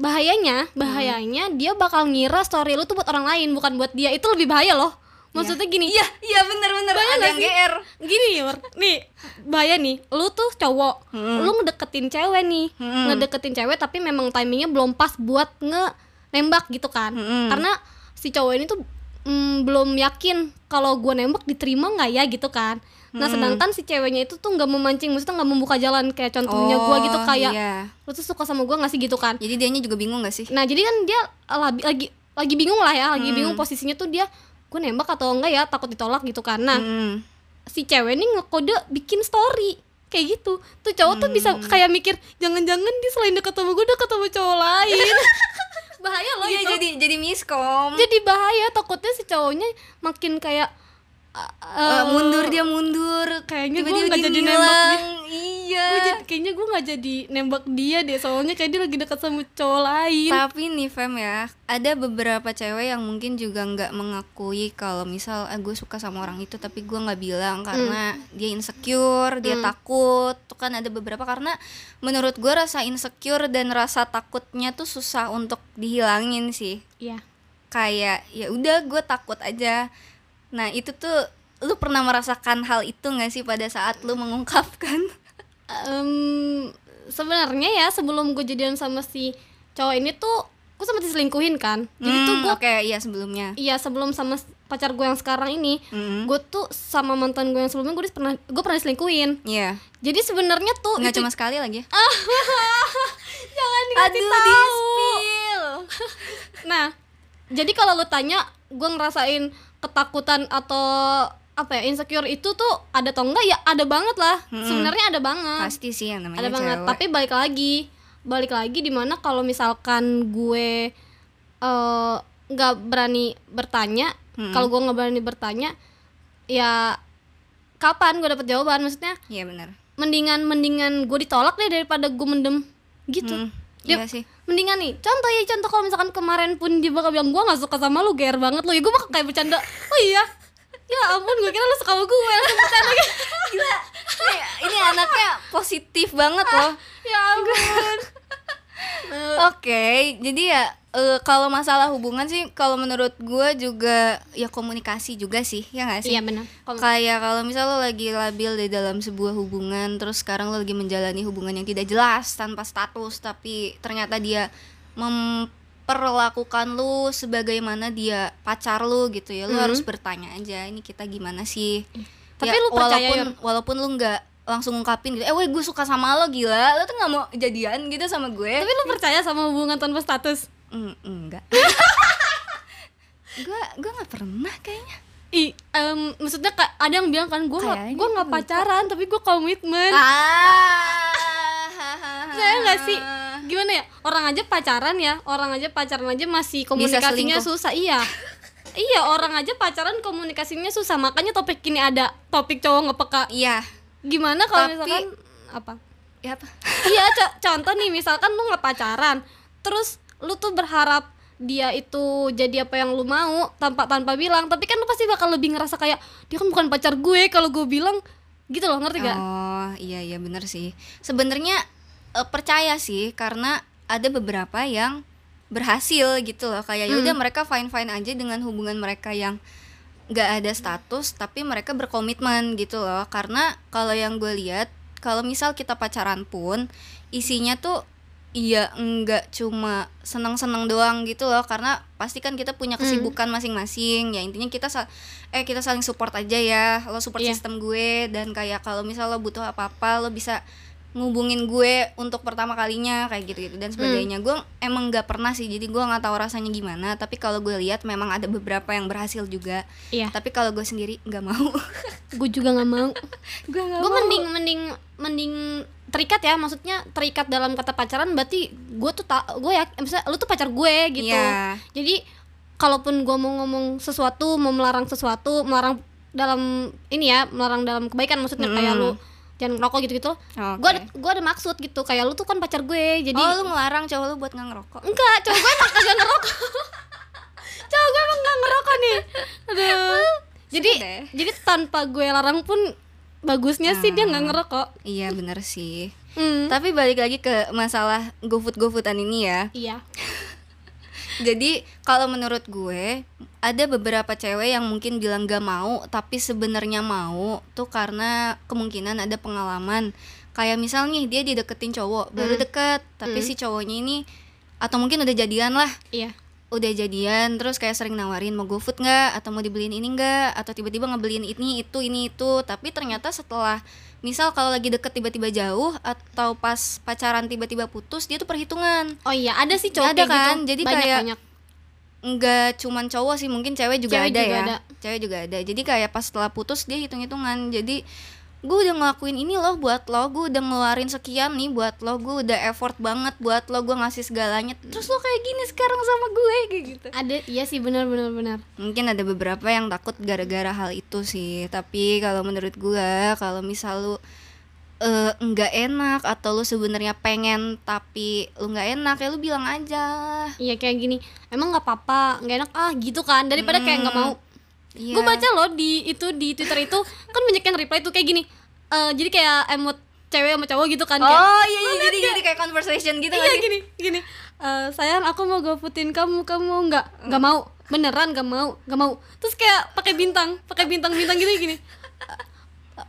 bahayanya bahayanya dia bakal ngira story lu tuh buat orang lain bukan buat dia. Itu lebih bahaya loh. Maksudnya gini. Iya iya bener bener. Bahaya ada gr gini Yor. Nih bahaya nih. Lu tuh cowok lu ngedeketin cewek nih. Hmm. ngedeketin cewek tapi memang timingnya belum pas buat nge nembak gitu kan. Hmm. karena si cowok ini tuh mm, belum yakin kalau gua nembak diterima nggak ya gitu kan nah Hmm. sedangkan si ceweknya itu tuh nggak memancing maksudnya nggak membuka jalan kayak contohnya gua gitu Oh, kayak iya. lu tuh suka sama gua nggak sih gitu kan jadi dianya juga bingung gak sih nah jadi kan dia lagi lagi lagi bingung lah ya lagi Hmm. bingung posisinya tuh dia gue nembak atau enggak ya takut ditolak gitu kan nah Hmm. si cewek ini ngekode bikin story kayak gitu tuh cowok tuh bisa Hmm. kayak mikir jangan-jangan dia selain deket sama gue deket sama cowok lain bahaya loh iya itu jadi jadi miskom jadi bahaya takutnya si cowoknya makin kayak uh, Eh, mundur dia mundur. kayaknya gue nggak jadi nembak dia. Iya. Gua jadi- kayaknya gue nggak jadi nembak dia deh soalnya kayak dia lagi deket sama cowok lain. Tapi nih Fem ya, ada beberapa cewek yang mungkin juga nggak mengakui kalau misal ah, gue suka sama orang itu tapi gue nggak bilang karena dia insecure, dia takut. Tuh kan ada beberapa karena menurut gue rasa insecure dan rasa takutnya tuh susah untuk dihilangin sih. Iya. Kayak ya udah gue takut aja nah itu tuh lu pernah merasakan hal itu nggak sih pada saat lu mengungkapkan? Em, sebenarnya ya sebelum gue jadian sama si cowok ini tuh gue sempat diselingkuhin kan. Jadi tuh Hmm, gue oke iya sebelumnya. Iya sebelum sama pacar gue yang sekarang ini Hmm. gue tuh sama mantan gue yang sebelumnya gue pernah gue pernah diselingkuhin. Iya. Jadi sebenarnya tuh nggak itu- cuma sekali lagi. Jangan dikasih Aduh, tahu. di-spill. nah jadi kalau lu tanya gue ngerasain ketakutan atau apa ya insecure itu tuh ada atau enggak? Ya ada banget lah. Sebenarnya ada banget. Pasti sih yang namanya ada banget. Cewek. tapi balik lagi balik lagi di mana kalau misalkan gue eh, nggak berani bertanya Hmm. kalau gue nggak berani bertanya ya kapan gue dapet jawaban? Maksudnya iya benar mendingan mendingan gue ditolak deh daripada gue mendem. Gitu. Hmm, Dia- iya sih mendingan nih contoh ya contoh kalau misalkan kemarin pun dia bakal bilang gue nggak suka sama lu ger banget lu. Ya gue bakal kayak bercanda oh iya ya ampun gue kira lu suka sama gue langsung bercanda gitu. Gila. Ini, ini anaknya positif banget loh. Ya ampun. Oke, jadi ya eh, kalau masalah hubungan sih, kalau menurut gue juga ya komunikasi juga sih, ya nggak sih? iya benar Kayak kalau misal lo lagi labil di dalam sebuah hubungan, terus sekarang lo lagi menjalani hubungan yang tidak jelas tanpa status, tapi ternyata dia memperlakukan lu sebagaimana dia pacar lu gitu ya, lo Mhm. harus bertanya aja, ini kita gimana sih? Tapi Ya, lu percaya, walaupun walaupun lu nggak langsung ngungkapin gitu, eh weh gue suka sama lo gila, lo tuh nggak mau jadian gitu sama gue? tapi lu percaya sama hubungan tanpa status Mm, enggak. gue gue nggak pernah kayaknya. I, em, maksudnya kayak ada yang bilang kan gue gue nggak pacaran tapi gue komitmen. Ah. saya nggak sih? Gimana ya? Orang aja pacaran ya. Orang aja pacaran aja masih komunikasinya susah. Iya. Iya orang aja pacaran komunikasinya susah. Makanya topik ini ada topik cowok nggak peka Iya. gimana kalau Tapi- misalkan apa? Ya apa? iya co- contoh nih misalkan lu nggak pacaran terus lu tuh berharap dia itu jadi apa yang lu mau tanpa tanpa bilang tapi kan lu pasti bakal lebih ngerasa kayak dia kan bukan pacar gue kalau gue bilang gitu loh ngerti gak? Oh iya iya bener sih. Sebenarnya eh, percaya sih karena ada beberapa yang berhasil gitu loh kayak ya udah mereka fine fine aja dengan hubungan mereka yang nggak ada status tapi mereka berkomitmen gitu loh karena kalau yang gue lihat kalau misal kita pacaran pun isinya tuh iya enggak cuma senang-senang doang gitu loh. Karena pasti kan kita punya kesibukan masing-masing. Ya intinya kita eh kita saling support aja ya. Lo support Iya. sistem gue. Dan kayak kalau misal lo butuh apa-apa lo bisa ngubungin gue untuk pertama kalinya kayak gitu-gitu dan sebagainya. Gue emang nggak pernah sih. Jadi gue nggak tahu rasanya gimana. Tapi kalau gue lihat memang ada beberapa yang berhasil juga. Iya. tapi kalau gue sendiri nggak mau. Gue juga nggak mau. Gue mending mending mending terikat ya maksudnya terikat dalam kata pacaran berarti gue tuh tak gue ya misalnya lu tuh pacar gue gitu. Iya. jadi kalaupun gue mau ngomong sesuatu mau melarang sesuatu melarang dalam ini ya melarang dalam kebaikan maksudnya kayak lu jangan ngerokok gitu gitu Oke. gue ada gue ada maksud gitu kayak lu tuh kan pacar gue jadi oh lu ngelarang cowok lu buat nggak ngerokok? Enggak cowok gue emang kagak ngerokok. Cowok gue emang gak ngerokok nih. Aduh jadi jadi tanpa gue larang pun bagusnya sih dia nggak ngerokok iya bener sih. Hmm. tapi balik lagi ke masalah gofood gofoodan ini ya. Iya. Jadi kalau menurut gue ada beberapa cewek yang mungkin bilang gak mau tapi sebenarnya mau tuh karena kemungkinan ada pengalaman. Kayak misalnya dia dideketin cowok baru deket tapi si cowoknya ini atau mungkin udah jadian lah. Iya udah jadian terus kayak sering nawarin mau GoFood nggak? Atau mau dibeliin ini nggak? Atau tiba-tiba ngebeliin ini itu ini itu. Tapi ternyata setelah misal kalau lagi deket tiba-tiba jauh atau pas pacaran tiba-tiba putus dia tuh perhitungan. Oh iya ada sih cowok Ada kayak kan? gitu Jadi banyak kayak banyak. nggak cuman cowok sih mungkin cewek juga Cewek ada juga ya. ada. cewek juga ada. Jadi kayak pas setelah putus dia hitung hitungan jadi gue udah ngelakuin ini loh buat lo gue udah ngeluarin sekian nih buat lo gue udah effort banget buat lo gue ngasih segalanya. Terus lo kayak gini sekarang sama gue kayak gitu. Ada iya sih benar benar benar. Mungkin ada beberapa yang takut gara-gara hal itu sih tapi kalau menurut gue kalau misal lu eh, nggak enak atau lu sebenarnya pengen tapi lu nggak enak ya lu bilang aja. Iya kayak gini emang nggak apa-apa nggak enak ah gitu kan daripada kayak nggak mau Iya. gue baca loh di itu di twitter itu kan banyak yang reply tuh kayak gini Eh jadi kayak emot cewek sama cowok gitu kan kayak Oh iya iya jadi jadi kayak conversation gitu iya nggak gini gini Eh sayang aku mau gofoodin kamu kamu nggak nggak mau beneran gak mau gak mau. Terus kayak pakai bintang pakai bintang bintang gitu gini.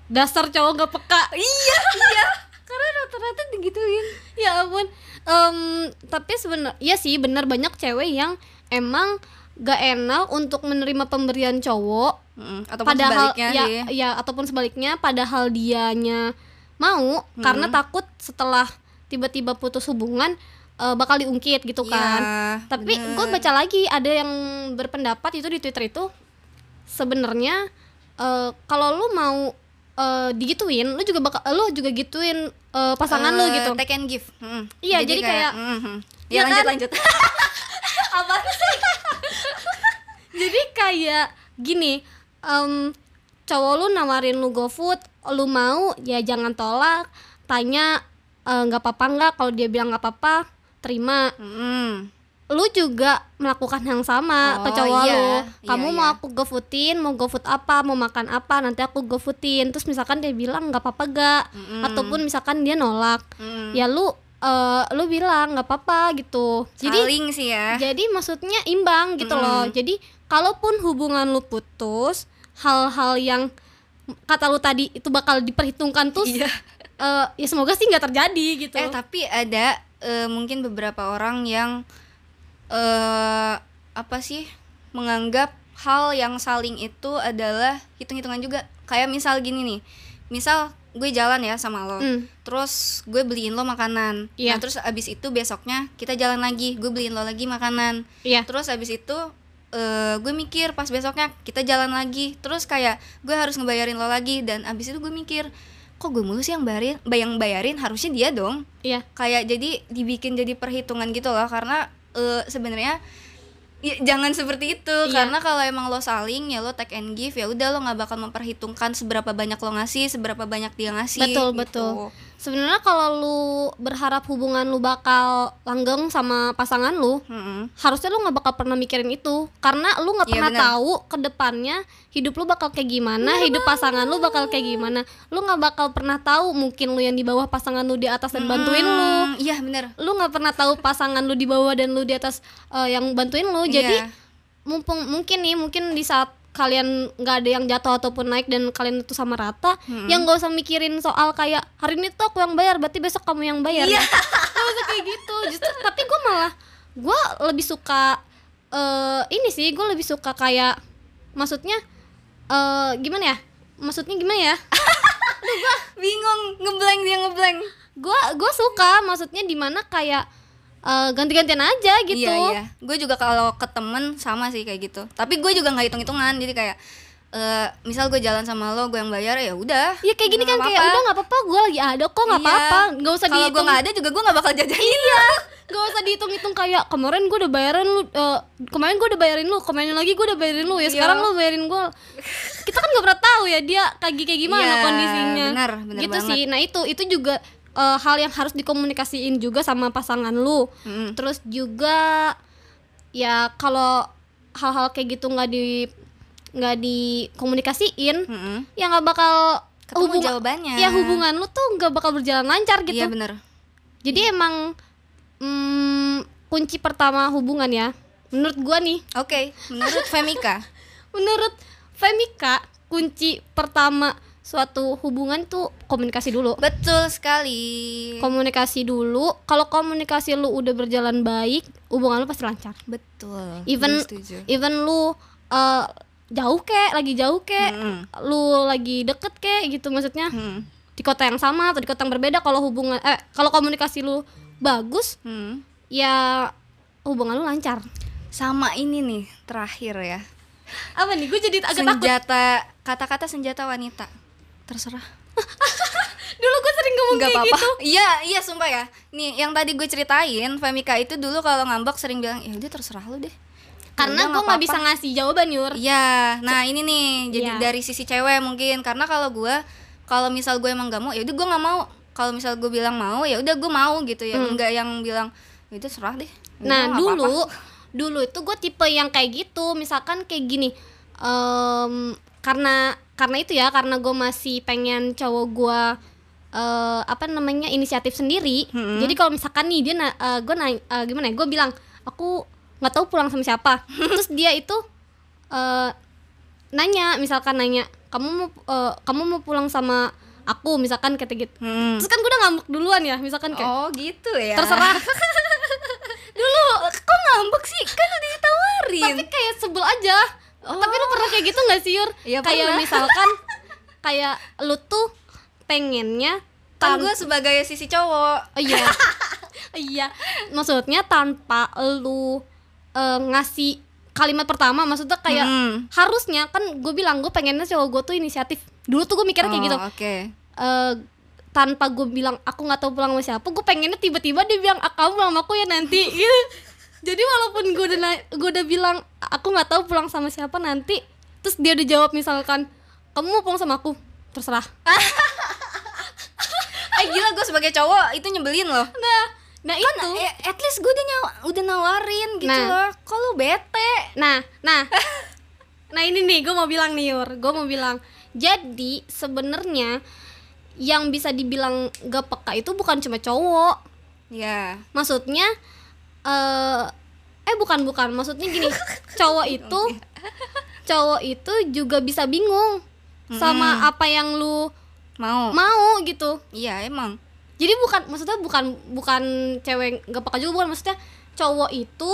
Dasar cowok gak peka. Iya iya. Karena rata-rata digituin. Ya ampun Em, tapi sebenar ya sih bener banyak cewek yang emang gak enak untuk menerima pemberian cowok. Mm, ataupun padahal sebaliknya ya sih. ya ataupun sebaliknya padahal dianya mau karena takut setelah tiba-tiba putus hubungan eh, bakal diungkit gitu kan. Iya, tapi gue baca lagi ada yang berpendapat itu di twitter itu sebenarnya eh, kalau lu mau eh, digituin lu juga bakal lu juga gituin eh, pasangan lu Eh, gitu. take and give. Mm. Iya, jadi kayak- mm, mm. Iya ya lanjut kan? lanjut. Apa sih jadi kayak gini em, cowok lu nawarin lu GoFood lu mau ya jangan tolak tanya eh, nggak apa-apa nggak kalau dia bilang nggak apa-apa terima Mm. lu juga melakukan yang sama ke Oh, cowok iya. lu Iya, kamu mau iya. aku GoFoodin mau GoFood apa mau makan apa nanti aku GoFoodin terus misalkan dia bilang nggak apa-apa gak Mm-mm. ataupun misalkan dia nolak Mm. ya lu eh, lu bilang nggak apa-apa gitu jadi saling sih ya jadi maksudnya imbang gitu loh. Jadi kalaupun hubungan lu putus, hal-hal yang kata lu tadi itu bakal diperhitungkan tuh Iya. eh, ya semoga sih nggak terjadi gitu. Eh tapi ada eh, mungkin beberapa orang yang eh apa sih menganggap hal yang saling itu adalah hitung-hitungan juga. Kayak misal gini nih. Misal gue jalan ya sama lo. Hmm. Terus gue beliin lo makanan. Iya. Nah, terus abis itu besoknya kita jalan lagi. Gue beliin lo lagi makanan. Iya. Terus abis itu eh gue mikir pas besoknya kita jalan lagi. Terus kayak gue harus ngebayarin lo lagi dan abis itu gue mikir kok gue mulu sih yang bayarin, yang bayarin harusnya dia dong Iya. kayak jadi dibikin jadi perhitungan gitu loh karena eh, sebenarnya ya, jangan seperti itu Iya. karena kalau emang lo saling ya lo take and give ya udah lo nggak bakal memperhitungkan seberapa banyak lo ngasih seberapa banyak dia ngasih Betul, gitu. betul. Sebenarnya kalau lu berharap hubungan lu bakal langgeng sama pasangan lu, Mm-mm. harusnya lu nggak bakal pernah mikirin itu karena lu nggak Iya, pernah benar. tahu ke depannya hidup lu bakal kayak gimana hidup pasangan lu bakal kayak gimana lu nggak bakal pernah tahu mungkin lu yang di bawah pasangan lu di atas dan bantuin lu Hmm, iya bener lu nggak pernah tahu pasangan lu di bawah dan lu di atas eh, yang bantuin lu jadi Iya. mumpung mungkin nih mungkin di saat kalian nggak ada yang jatuh ataupun naik dan kalian itu sama rata yang nggak usah mikirin soal kayak hari ini tuh aku yang bayar berarti besok kamu yang bayar. Iya. Nggak usah kayak gitu. Justru tapi gue malah gue lebih suka eh ini sih gue lebih suka kayak maksudnya eh gimana ya? Maksudnya gimana ya? Bingung ngeblank dia ngeblank. Gue gue suka maksudnya di mana kayak eh, ganti-gantian aja gitu. iya. Iya gue juga kalau ke temen sama sih kayak gitu. Tapi gue juga nggak hitung hitungan jadi kayak eh, misal gue jalan sama lo gue yang bayar ya udah. Ya kayak gini kan Nggak kayak apa-apa. udah nggak apa-apa gue lagi ada kok nggak Iya. apa-apa. Nggak usah kalau gue dihitung. nggak ada juga gue nggak bakal jajanin iya. nggak usah dihitung-hitung kayak kemarin gue udah bayarin lu eh, kemarin gue udah bayarin lu kemarin lagi gue udah bayarin lu ya Iya. sekarang lu bayarin gue. Kita kan nggak pernah tahu ya dia kayak kayak gimana Iya, kondisinya. benar, benar gitu banget. sih. Nah itu itu juga eh, hal yang harus dikomunikasiin juga sama pasangan lu. Mm-mm. terus juga ya kalau hal-hal kayak gitu nggak di nggak dikomunikasiin Mm-mm. ya nggak bakal Ketemu hubungan- jawabannya. ya hubungan lu tuh nggak bakal berjalan lancar gitu. iya bener. Jadi emang mm, kunci pertama hubungan ya. Menurut gua nih. Oke menurut Femika. Menurut Femika kunci pertama suatu hubungan tuh komunikasi dulu. Betul sekali. Komunikasi dulu kalau komunikasi lu udah berjalan baik hubungan lu pasti lancar. Betul even even lu eh, jauh kek lagi jauh kek Mm-mm. lu lagi deket kek gitu maksudnya. Hmm. di kota yang sama atau di kota yang berbeda kalau hubungan eh kalau komunikasi lu bagus Hmm. ya hubungan lu lancar. Sama ini nih terakhir ya. Apa nih? Gue jadi agak takut. Senjata kata-kata senjata wanita terserah. Dulu gue sering ngomong nggak kayak apa-apa. gitu. Iya iya sumpah ya. Nih yang tadi gue ceritain Femika itu dulu kalau ngambek sering bilang ya udah terserah lu deh. Karena gue nggak apa-apa." bisa ngasih jawaban yur. Iya, nah ini nih jadi Iya. dari sisi cewek mungkin. Karena kalau gue kalau misal gue emang gak mau ya udah gue nggak mau. Kalau misal gue bilang mau ya udah gue mau gitu ya. Enggak yang bilang ya udah serah deh. Ya nah dulu apa-apa." dulu itu gue tipe yang kayak gitu. Misalkan kayak gini em, karena karena itu ya karena gue masih pengen cowok gue eh, apa namanya inisiatif sendiri Mm-mm. jadi kalau misalkan nih dia na, gue naik gimana ya gue bilang aku nggak tahu pulang sama siapa terus dia itu eh, nanya misalkan nanya kamu mau eh, kamu mau pulang sama aku misalkan kata gitu Hmm. terus kan gue udah ngambek duluan ya misalkan kayak Oh gitu ya. terserah dulu. Kok ngambek sih? Kan udah ditawarin. tapi kayak sebel aja tapi lu pernah kayak gitu nggak sih Yur? Iya, kayak pernah. misalkan kayak lu tuh pengennya kan gue sebagai sisi cowok. Oh, iya iya maksudnya tanpa lu eh, ngasih kalimat pertama maksudnya kayak Hmm. harusnya kan gue bilang gue pengennya cowok gue tuh inisiatif dulu tuh gue mikirnya kayak Oh, gitu Oke. Eh, tanpa gue bilang aku nggak tahu pulang sama siapa gue pengennya tiba-tiba dia bilang ah, kamu pulang sama aku ya nanti gitu jadi walaupun gue udah gue udah bilang aku nggak tahu pulang sama siapa nanti terus dia udah jawab misalkan kamu mau pulang sama aku terserah Eh gila gue sebagai cowok itu nyebelin loh. nah nah itu Eh, at least gue udah nyawa, udah nawarin gitu Nah. loh. Kok lu bete? Nah, nah, nah ini nih, gue mau bilang nih Yur, gue mau bilang, jadi sebenarnya yang bisa dibilang gak peka itu bukan cuma cowok, Ya. maksudnya, eh, eh bukan bukan, maksudnya gini, cowok itu, cowok itu juga bisa bingung sama apa yang lu Mau. mau gitu. Iya emang. Jadi bukan, maksudnya bukan bukan cewek gak peka juga, bukan maksudnya cowok itu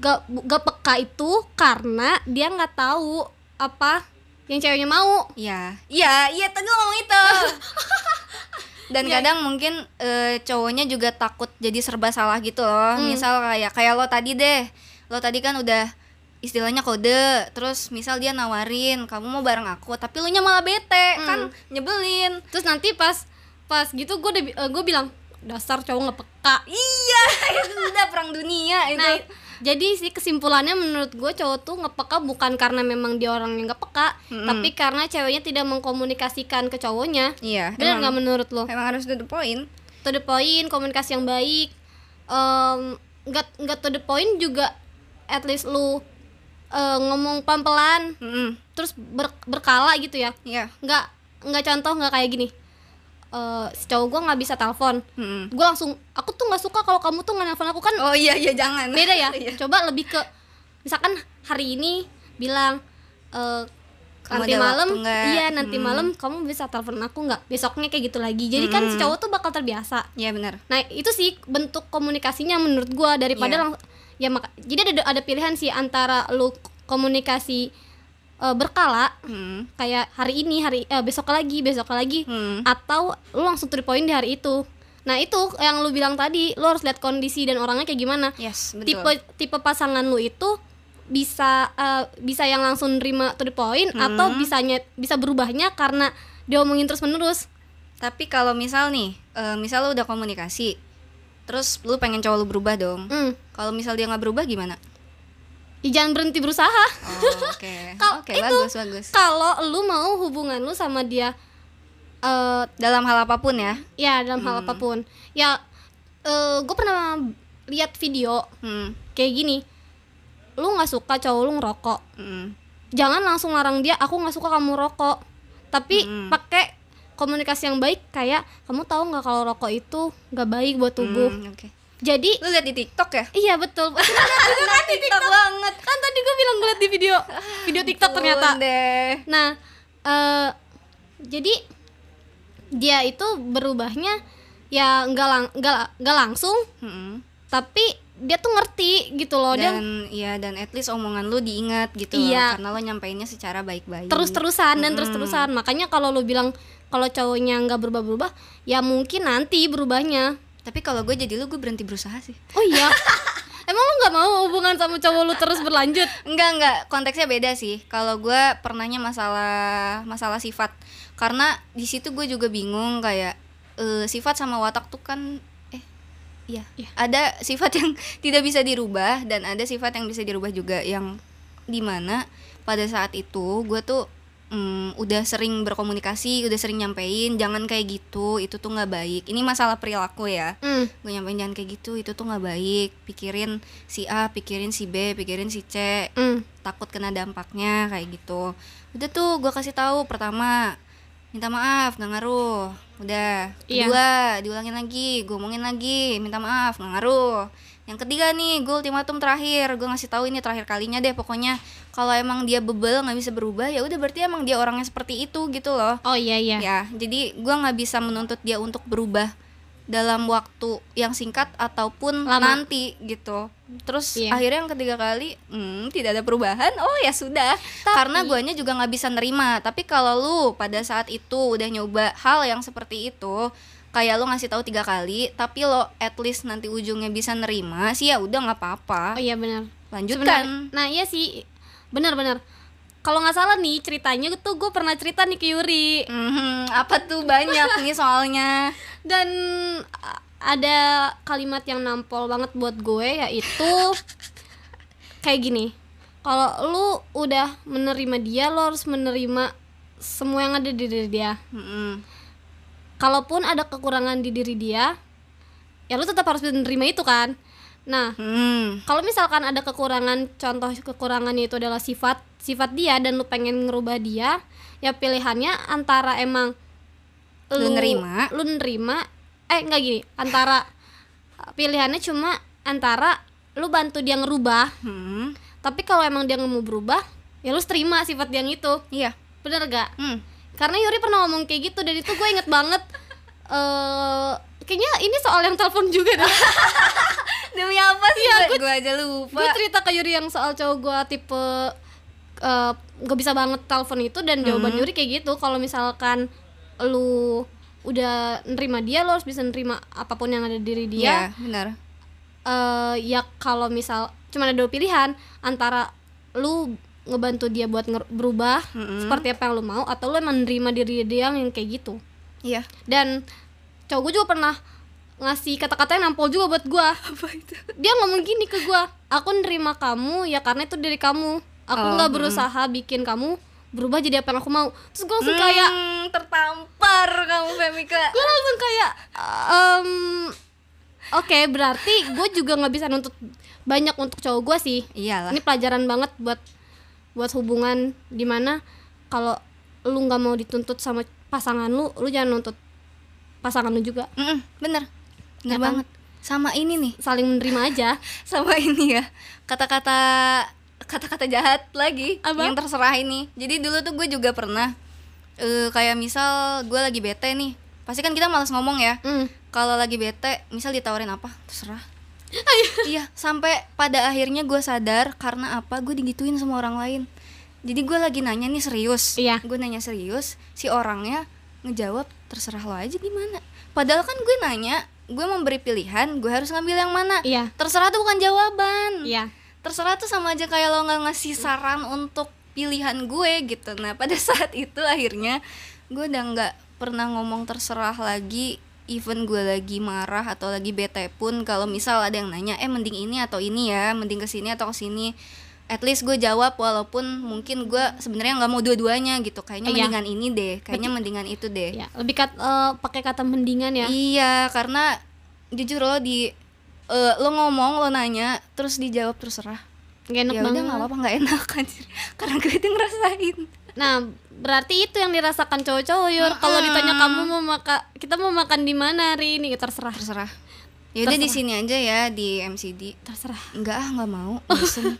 gak gak peka itu karena dia nggak tahu apa yang ceweknya mau Iya. Iya, iya tadi ngomong itu. Dan Iya. kadang mungkin eh, cowoknya juga takut jadi serba salah gitu loh. Hmm. Misal kayak kayak lo tadi deh. Lo tadi kan udah istilahnya kode, terus misal dia nawarin kamu mau bareng aku, tapi lu nya malah bete, Hmm. kan nyebelin. terus nanti pas pas gitu gue udah bi- eh, gue bilang dasar cowok nggak peka Iya, itu udah perang dunia itu. nah jadi sih kesimpulannya menurut gue cowok tuh nggak peka bukan karena memang dia orang yang nggak peka Mm-mm. tapi karena ceweknya tidak mengkomunikasikan ke cowoknya iya, benar nggak menurut lo emang harus to the point. to the point komunikasi yang baik Em, nggak nggak to the point juga at least lu eh, ngomong pelan pelan Mm-mm. terus ber- berkala gitu ya Iya. nggak nggak contoh nggak kayak gini Si cowok gue nggak bisa telepon Mm-mm. gue langsung aku tuh nggak suka kalau kamu tuh nggak nelfon aku kan Oh iya iya jangan. beda ya Iya. coba lebih ke misalkan hari ini bilang eh, Kamu nanti malam iya nanti Hmm. malam kamu bisa telepon aku nggak besoknya kayak gitu lagi jadi kan si Hmm. cowok tuh bakal terbiasa Iya benar. Nah itu sih bentuk komunikasinya menurut gua daripada Iya. lang- ya maka jadi ada ada pilihan sih antara lu komunikasi eh, berkala Hmm. kayak hari ini hari eh, besok lagi besok lagi Hmm. atau lu langsung to the point di hari itu. Nah itu yang lu bilang tadi lu harus lihat kondisi dan orangnya kayak gimana. Yes, betul. Tipe tipe pasangan lu itu bisa eh, bisa yang langsung nerima to the point atau Hmm. bisanya bisa berubahnya karena dia omongin terus menerus. Tapi kalau misal nih, eh, misal lu udah komunikasi, terus lu pengen cowok lu berubah dong. Hmm. Kalau misal dia nggak berubah gimana? Ya, jangan berhenti berusaha. Oh, Oke, Kal- oke itu- bagus bagus. kalau lu mau hubungan lu sama dia eh Dalam hal apa pun ya. ya dalam hal apa pun ya gue pernah lihat video Hmm. kayak gini lu nggak suka cowok lu ngerokok hmm. jangan langsung larang dia aku nggak suka kamu rokok tapi Mm-mm. pakai komunikasi yang baik kayak kamu tahu nggak kalau rokok itu nggak baik buat tubuh Hmm, Oke. Jadi Lu lihat di TikTok ya? iya betul kan di TikTok banget. kan tadi gue bilang gue liat di video video TikTok ternyata deh. Nah, eh jadi dia itu berubahnya ya nggak lang nggak nggak langsung, Hmm. tapi dia tuh ngerti gitu loh. Dan ya dan at least omongan lu diingat gitu Iya. loh, karena lo nyampeinnya secara baik-baik. terus-terusan dan Mm-mm. terus-terusan. Makanya kalau lu bilang kalau cowoknya nggak berubah-berubah, ya mungkin nanti berubahnya. Tapi kalau gue jadi lu gue berhenti berusaha sih. Oh iya. Emang lu nggak mau hubungan sama cowok lu terus berlanjut? Enggak enggak, konteksnya beda sih. Kalau gue pernahnya masalah masalah sifat. Karena di situ gue juga bingung kayak eh, sifat sama watak tuh kan eh iya, Iya. ada sifat yang tidak bisa dirubah dan ada sifat yang bisa dirubah juga yang di mana pada saat itu gue tuh mm, udah sering berkomunikasi, udah sering nyampein jangan kayak gitu, itu tuh nggak baik. Ini masalah perilaku ya Hmm. gue nyampein jangan kayak gitu itu tuh nggak baik pikirin si A pikirin si B pikirin si C Hmm. takut kena dampaknya kayak gitu udah tuh gue kasih tahu pertama minta maaf nggak ngaruh udah Iya. kedua diulangin lagi gue omongin lagi minta maaf nggak ngaruh yang ketiga nih gue ultimatum terakhir. Gue ngasih tahu ini terakhir kalinya deh pokoknya kalau emang dia bebel nggak bisa berubah ya udah berarti emang dia orangnya seperti itu gitu loh. Oh iya iya. Ya jadi gue nggak bisa menuntut dia untuk berubah dalam waktu yang singkat ataupun Lama. nanti gitu. Terus Iya. akhirnya yang ketiga kali hmm, tidak ada perubahan. Oh ya sudah. Karena guanya juga nggak bisa nerima. Tapi kalau lu pada saat itu udah nyoba hal yang seperti itu kayak lu ngasih tahu tiga kali tapi lo at least nanti ujungnya bisa nerima sih ya udah nggak apa-apa. Oh iya benar. Lanjutkan. Sebenarnya- nah iya sih. Benar-benar kalau nggak salah nih ceritanya tuh gue pernah cerita nih ke Yuri. Mhm, apa tuh banyak nih soalnya? Dan ada kalimat yang nampol banget buat gue yaitu kayak gini. Kalau lu udah menerima dia lo harus menerima semua yang ada di diri dia. Mhm. Kalaupun ada kekurangan di diri dia ya lu tetap harus menerima itu kan nah Hmm. kalau misalkan ada kekurangan contoh kekurangannya itu adalah sifat sifat dia dan lu pengen ngerubah dia ya pilihannya antara emang Lu nerima. lu nerima eh enggak gini antara pilihannya cuma antara lu bantu dia ngerubah Hmm. tapi kalau emang dia nggak mau berubah ya lu terima sifat dia yang itu iya bener gak Hmm. Karena Yuri pernah ngomong kayak gitu dan itu gue inget banget eh kayaknya ini soal yang telepon juga dah Demi apa sih? Iya, gue aja lupa. gue cerita ke Yuri yang soal cowok gue tipe eh gak bisa banget telepon itu dan jawaban Yuri kayak gitu kalau misalkan lu udah nerima dia lo harus bisa nerima apa pun yang ada di diri dia Iya, benar. eh ya kalau misal cuma ada dua pilihan antara lu ngebantu dia buat berubah Mm-mm. seperti apa yang lu mau atau lu emang nerima diri dia yang kayak gitu Iya. dan cowok gue juga pernah ngasih kata-kata yang nampol juga buat gue Apa itu? dia ngomong gini ke gue aku nerima kamu ya karena itu dari kamu aku Oh, nggak berusaha bikin kamu berubah jadi apa yang aku mau terus gue langsung kayak Hmm, tertampar kamu Femika. gue langsung kayak em, oke berarti gue juga nggak bisa nuntut banyak untuk cowok gue sih Iyalah. ini pelajaran banget buat buat hubungan di mana kalau lu nggak mau dituntut sama pasangan lu lu jangan nuntut pasangan lu juga Mm-mm, bener. Bener Ya kan? banget. Sama ini nih, saling menerima aja sama ini ya. Kata-kata kata-kata jahat lagi Apa? yang terserah ini. Jadi dulu tuh gue juga pernah eh kayak misal gue lagi bete nih. Pasti kan kita malas ngomong ya. Hmm. kalau lagi bete misal ditawarin apa terserah iya sampai pada akhirnya gue sadar karena apa? Gue digituin sama orang lain. Jadi gue lagi nanya nih serius. Iya. gue nanya serius si orangnya ngejawab terserah lo aja gimana. Padahal kan gue nanya gue memberi pilihan gue harus ngambil yang mana. Iya. terserah tuh bukan jawaban. Iya. Terserah tuh sama aja kayak lo nggak ngasih saran untuk pilihan gue gitu. Nah pada saat itu akhirnya gue udah nggak pernah ngomong terserah lagi even gue lagi marah atau lagi bete pun kalau misal ada yang nanya eh mending ini atau ini ya mending ke sini atau ke sini at least gue jawab walaupun mungkin gue sebenarnya nggak mau dua-duanya gitu kayaknya Iya. mendingan ini deh kayaknya mendingan itu deh ya lebih kat, eh, pakai kata mendingan ya Iya, karena jujur lo di eh, lo ngomong lo nanya terus dijawab terserah. Gak enak ya udah banget nggak apa-apa nggak enak anjir. Karena gue itu ngerasain. Nah berarti itu yang dirasakan cowok-cowok yur kalau ditanya kamu mau makan kita mau makan di mana hari ini terserah Terserah. Ya udah di sini aja ya di MCD. terserah Enggak ah nggak mau. Bosen.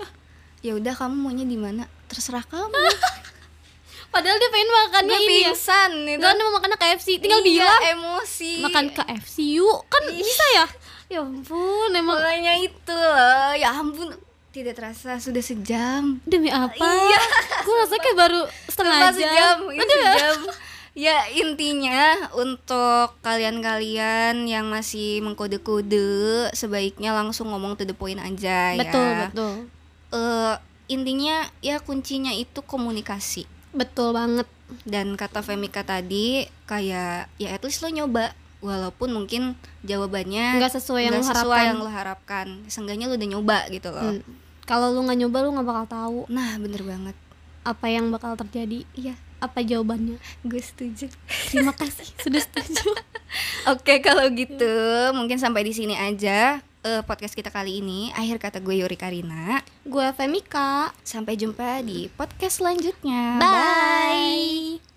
ya udah kamu maunya di mana? Terserah kamu. padahal dia pengen makannya gue ini ya pingsan itu. Enggak, mau makannya KFC tinggal Iya, bilang emosi. makan KFC yuk kan bisa ya ya ampun emang Makanya itu loh. Ya ampun. Tidak terasa sudah sejam. demi apa Iya. gue rasanya kayak baru setengah jam sejam, Aduh. sejam. Ya intinya untuk kalian-kalian yang masih mengkode-kode sebaiknya langsung ngomong to the point aja betul ya. betul Eh, intinya ya kuncinya itu komunikasi. betul banget Dan kata Femika tadi kayak ya at least lo nyoba walaupun mungkin jawabannya nggak sesuai yang lu sesuai harapkan yang lo harapkan. Seenggaknya lo udah nyoba gitu loh. Hmm. Kalau lu nggak nyoba lu nggak bakal tahu Nah, bener banget. apa yang bakal terjadi Iya, apa jawabannya gue setuju. terima kasih sudah setuju Oke kalau gitu mungkin sampai di sini aja eh, podcast kita kali ini. Akhir kata gue Yuri Karina. gue Femika Sampai jumpa di podcast selanjutnya. bye.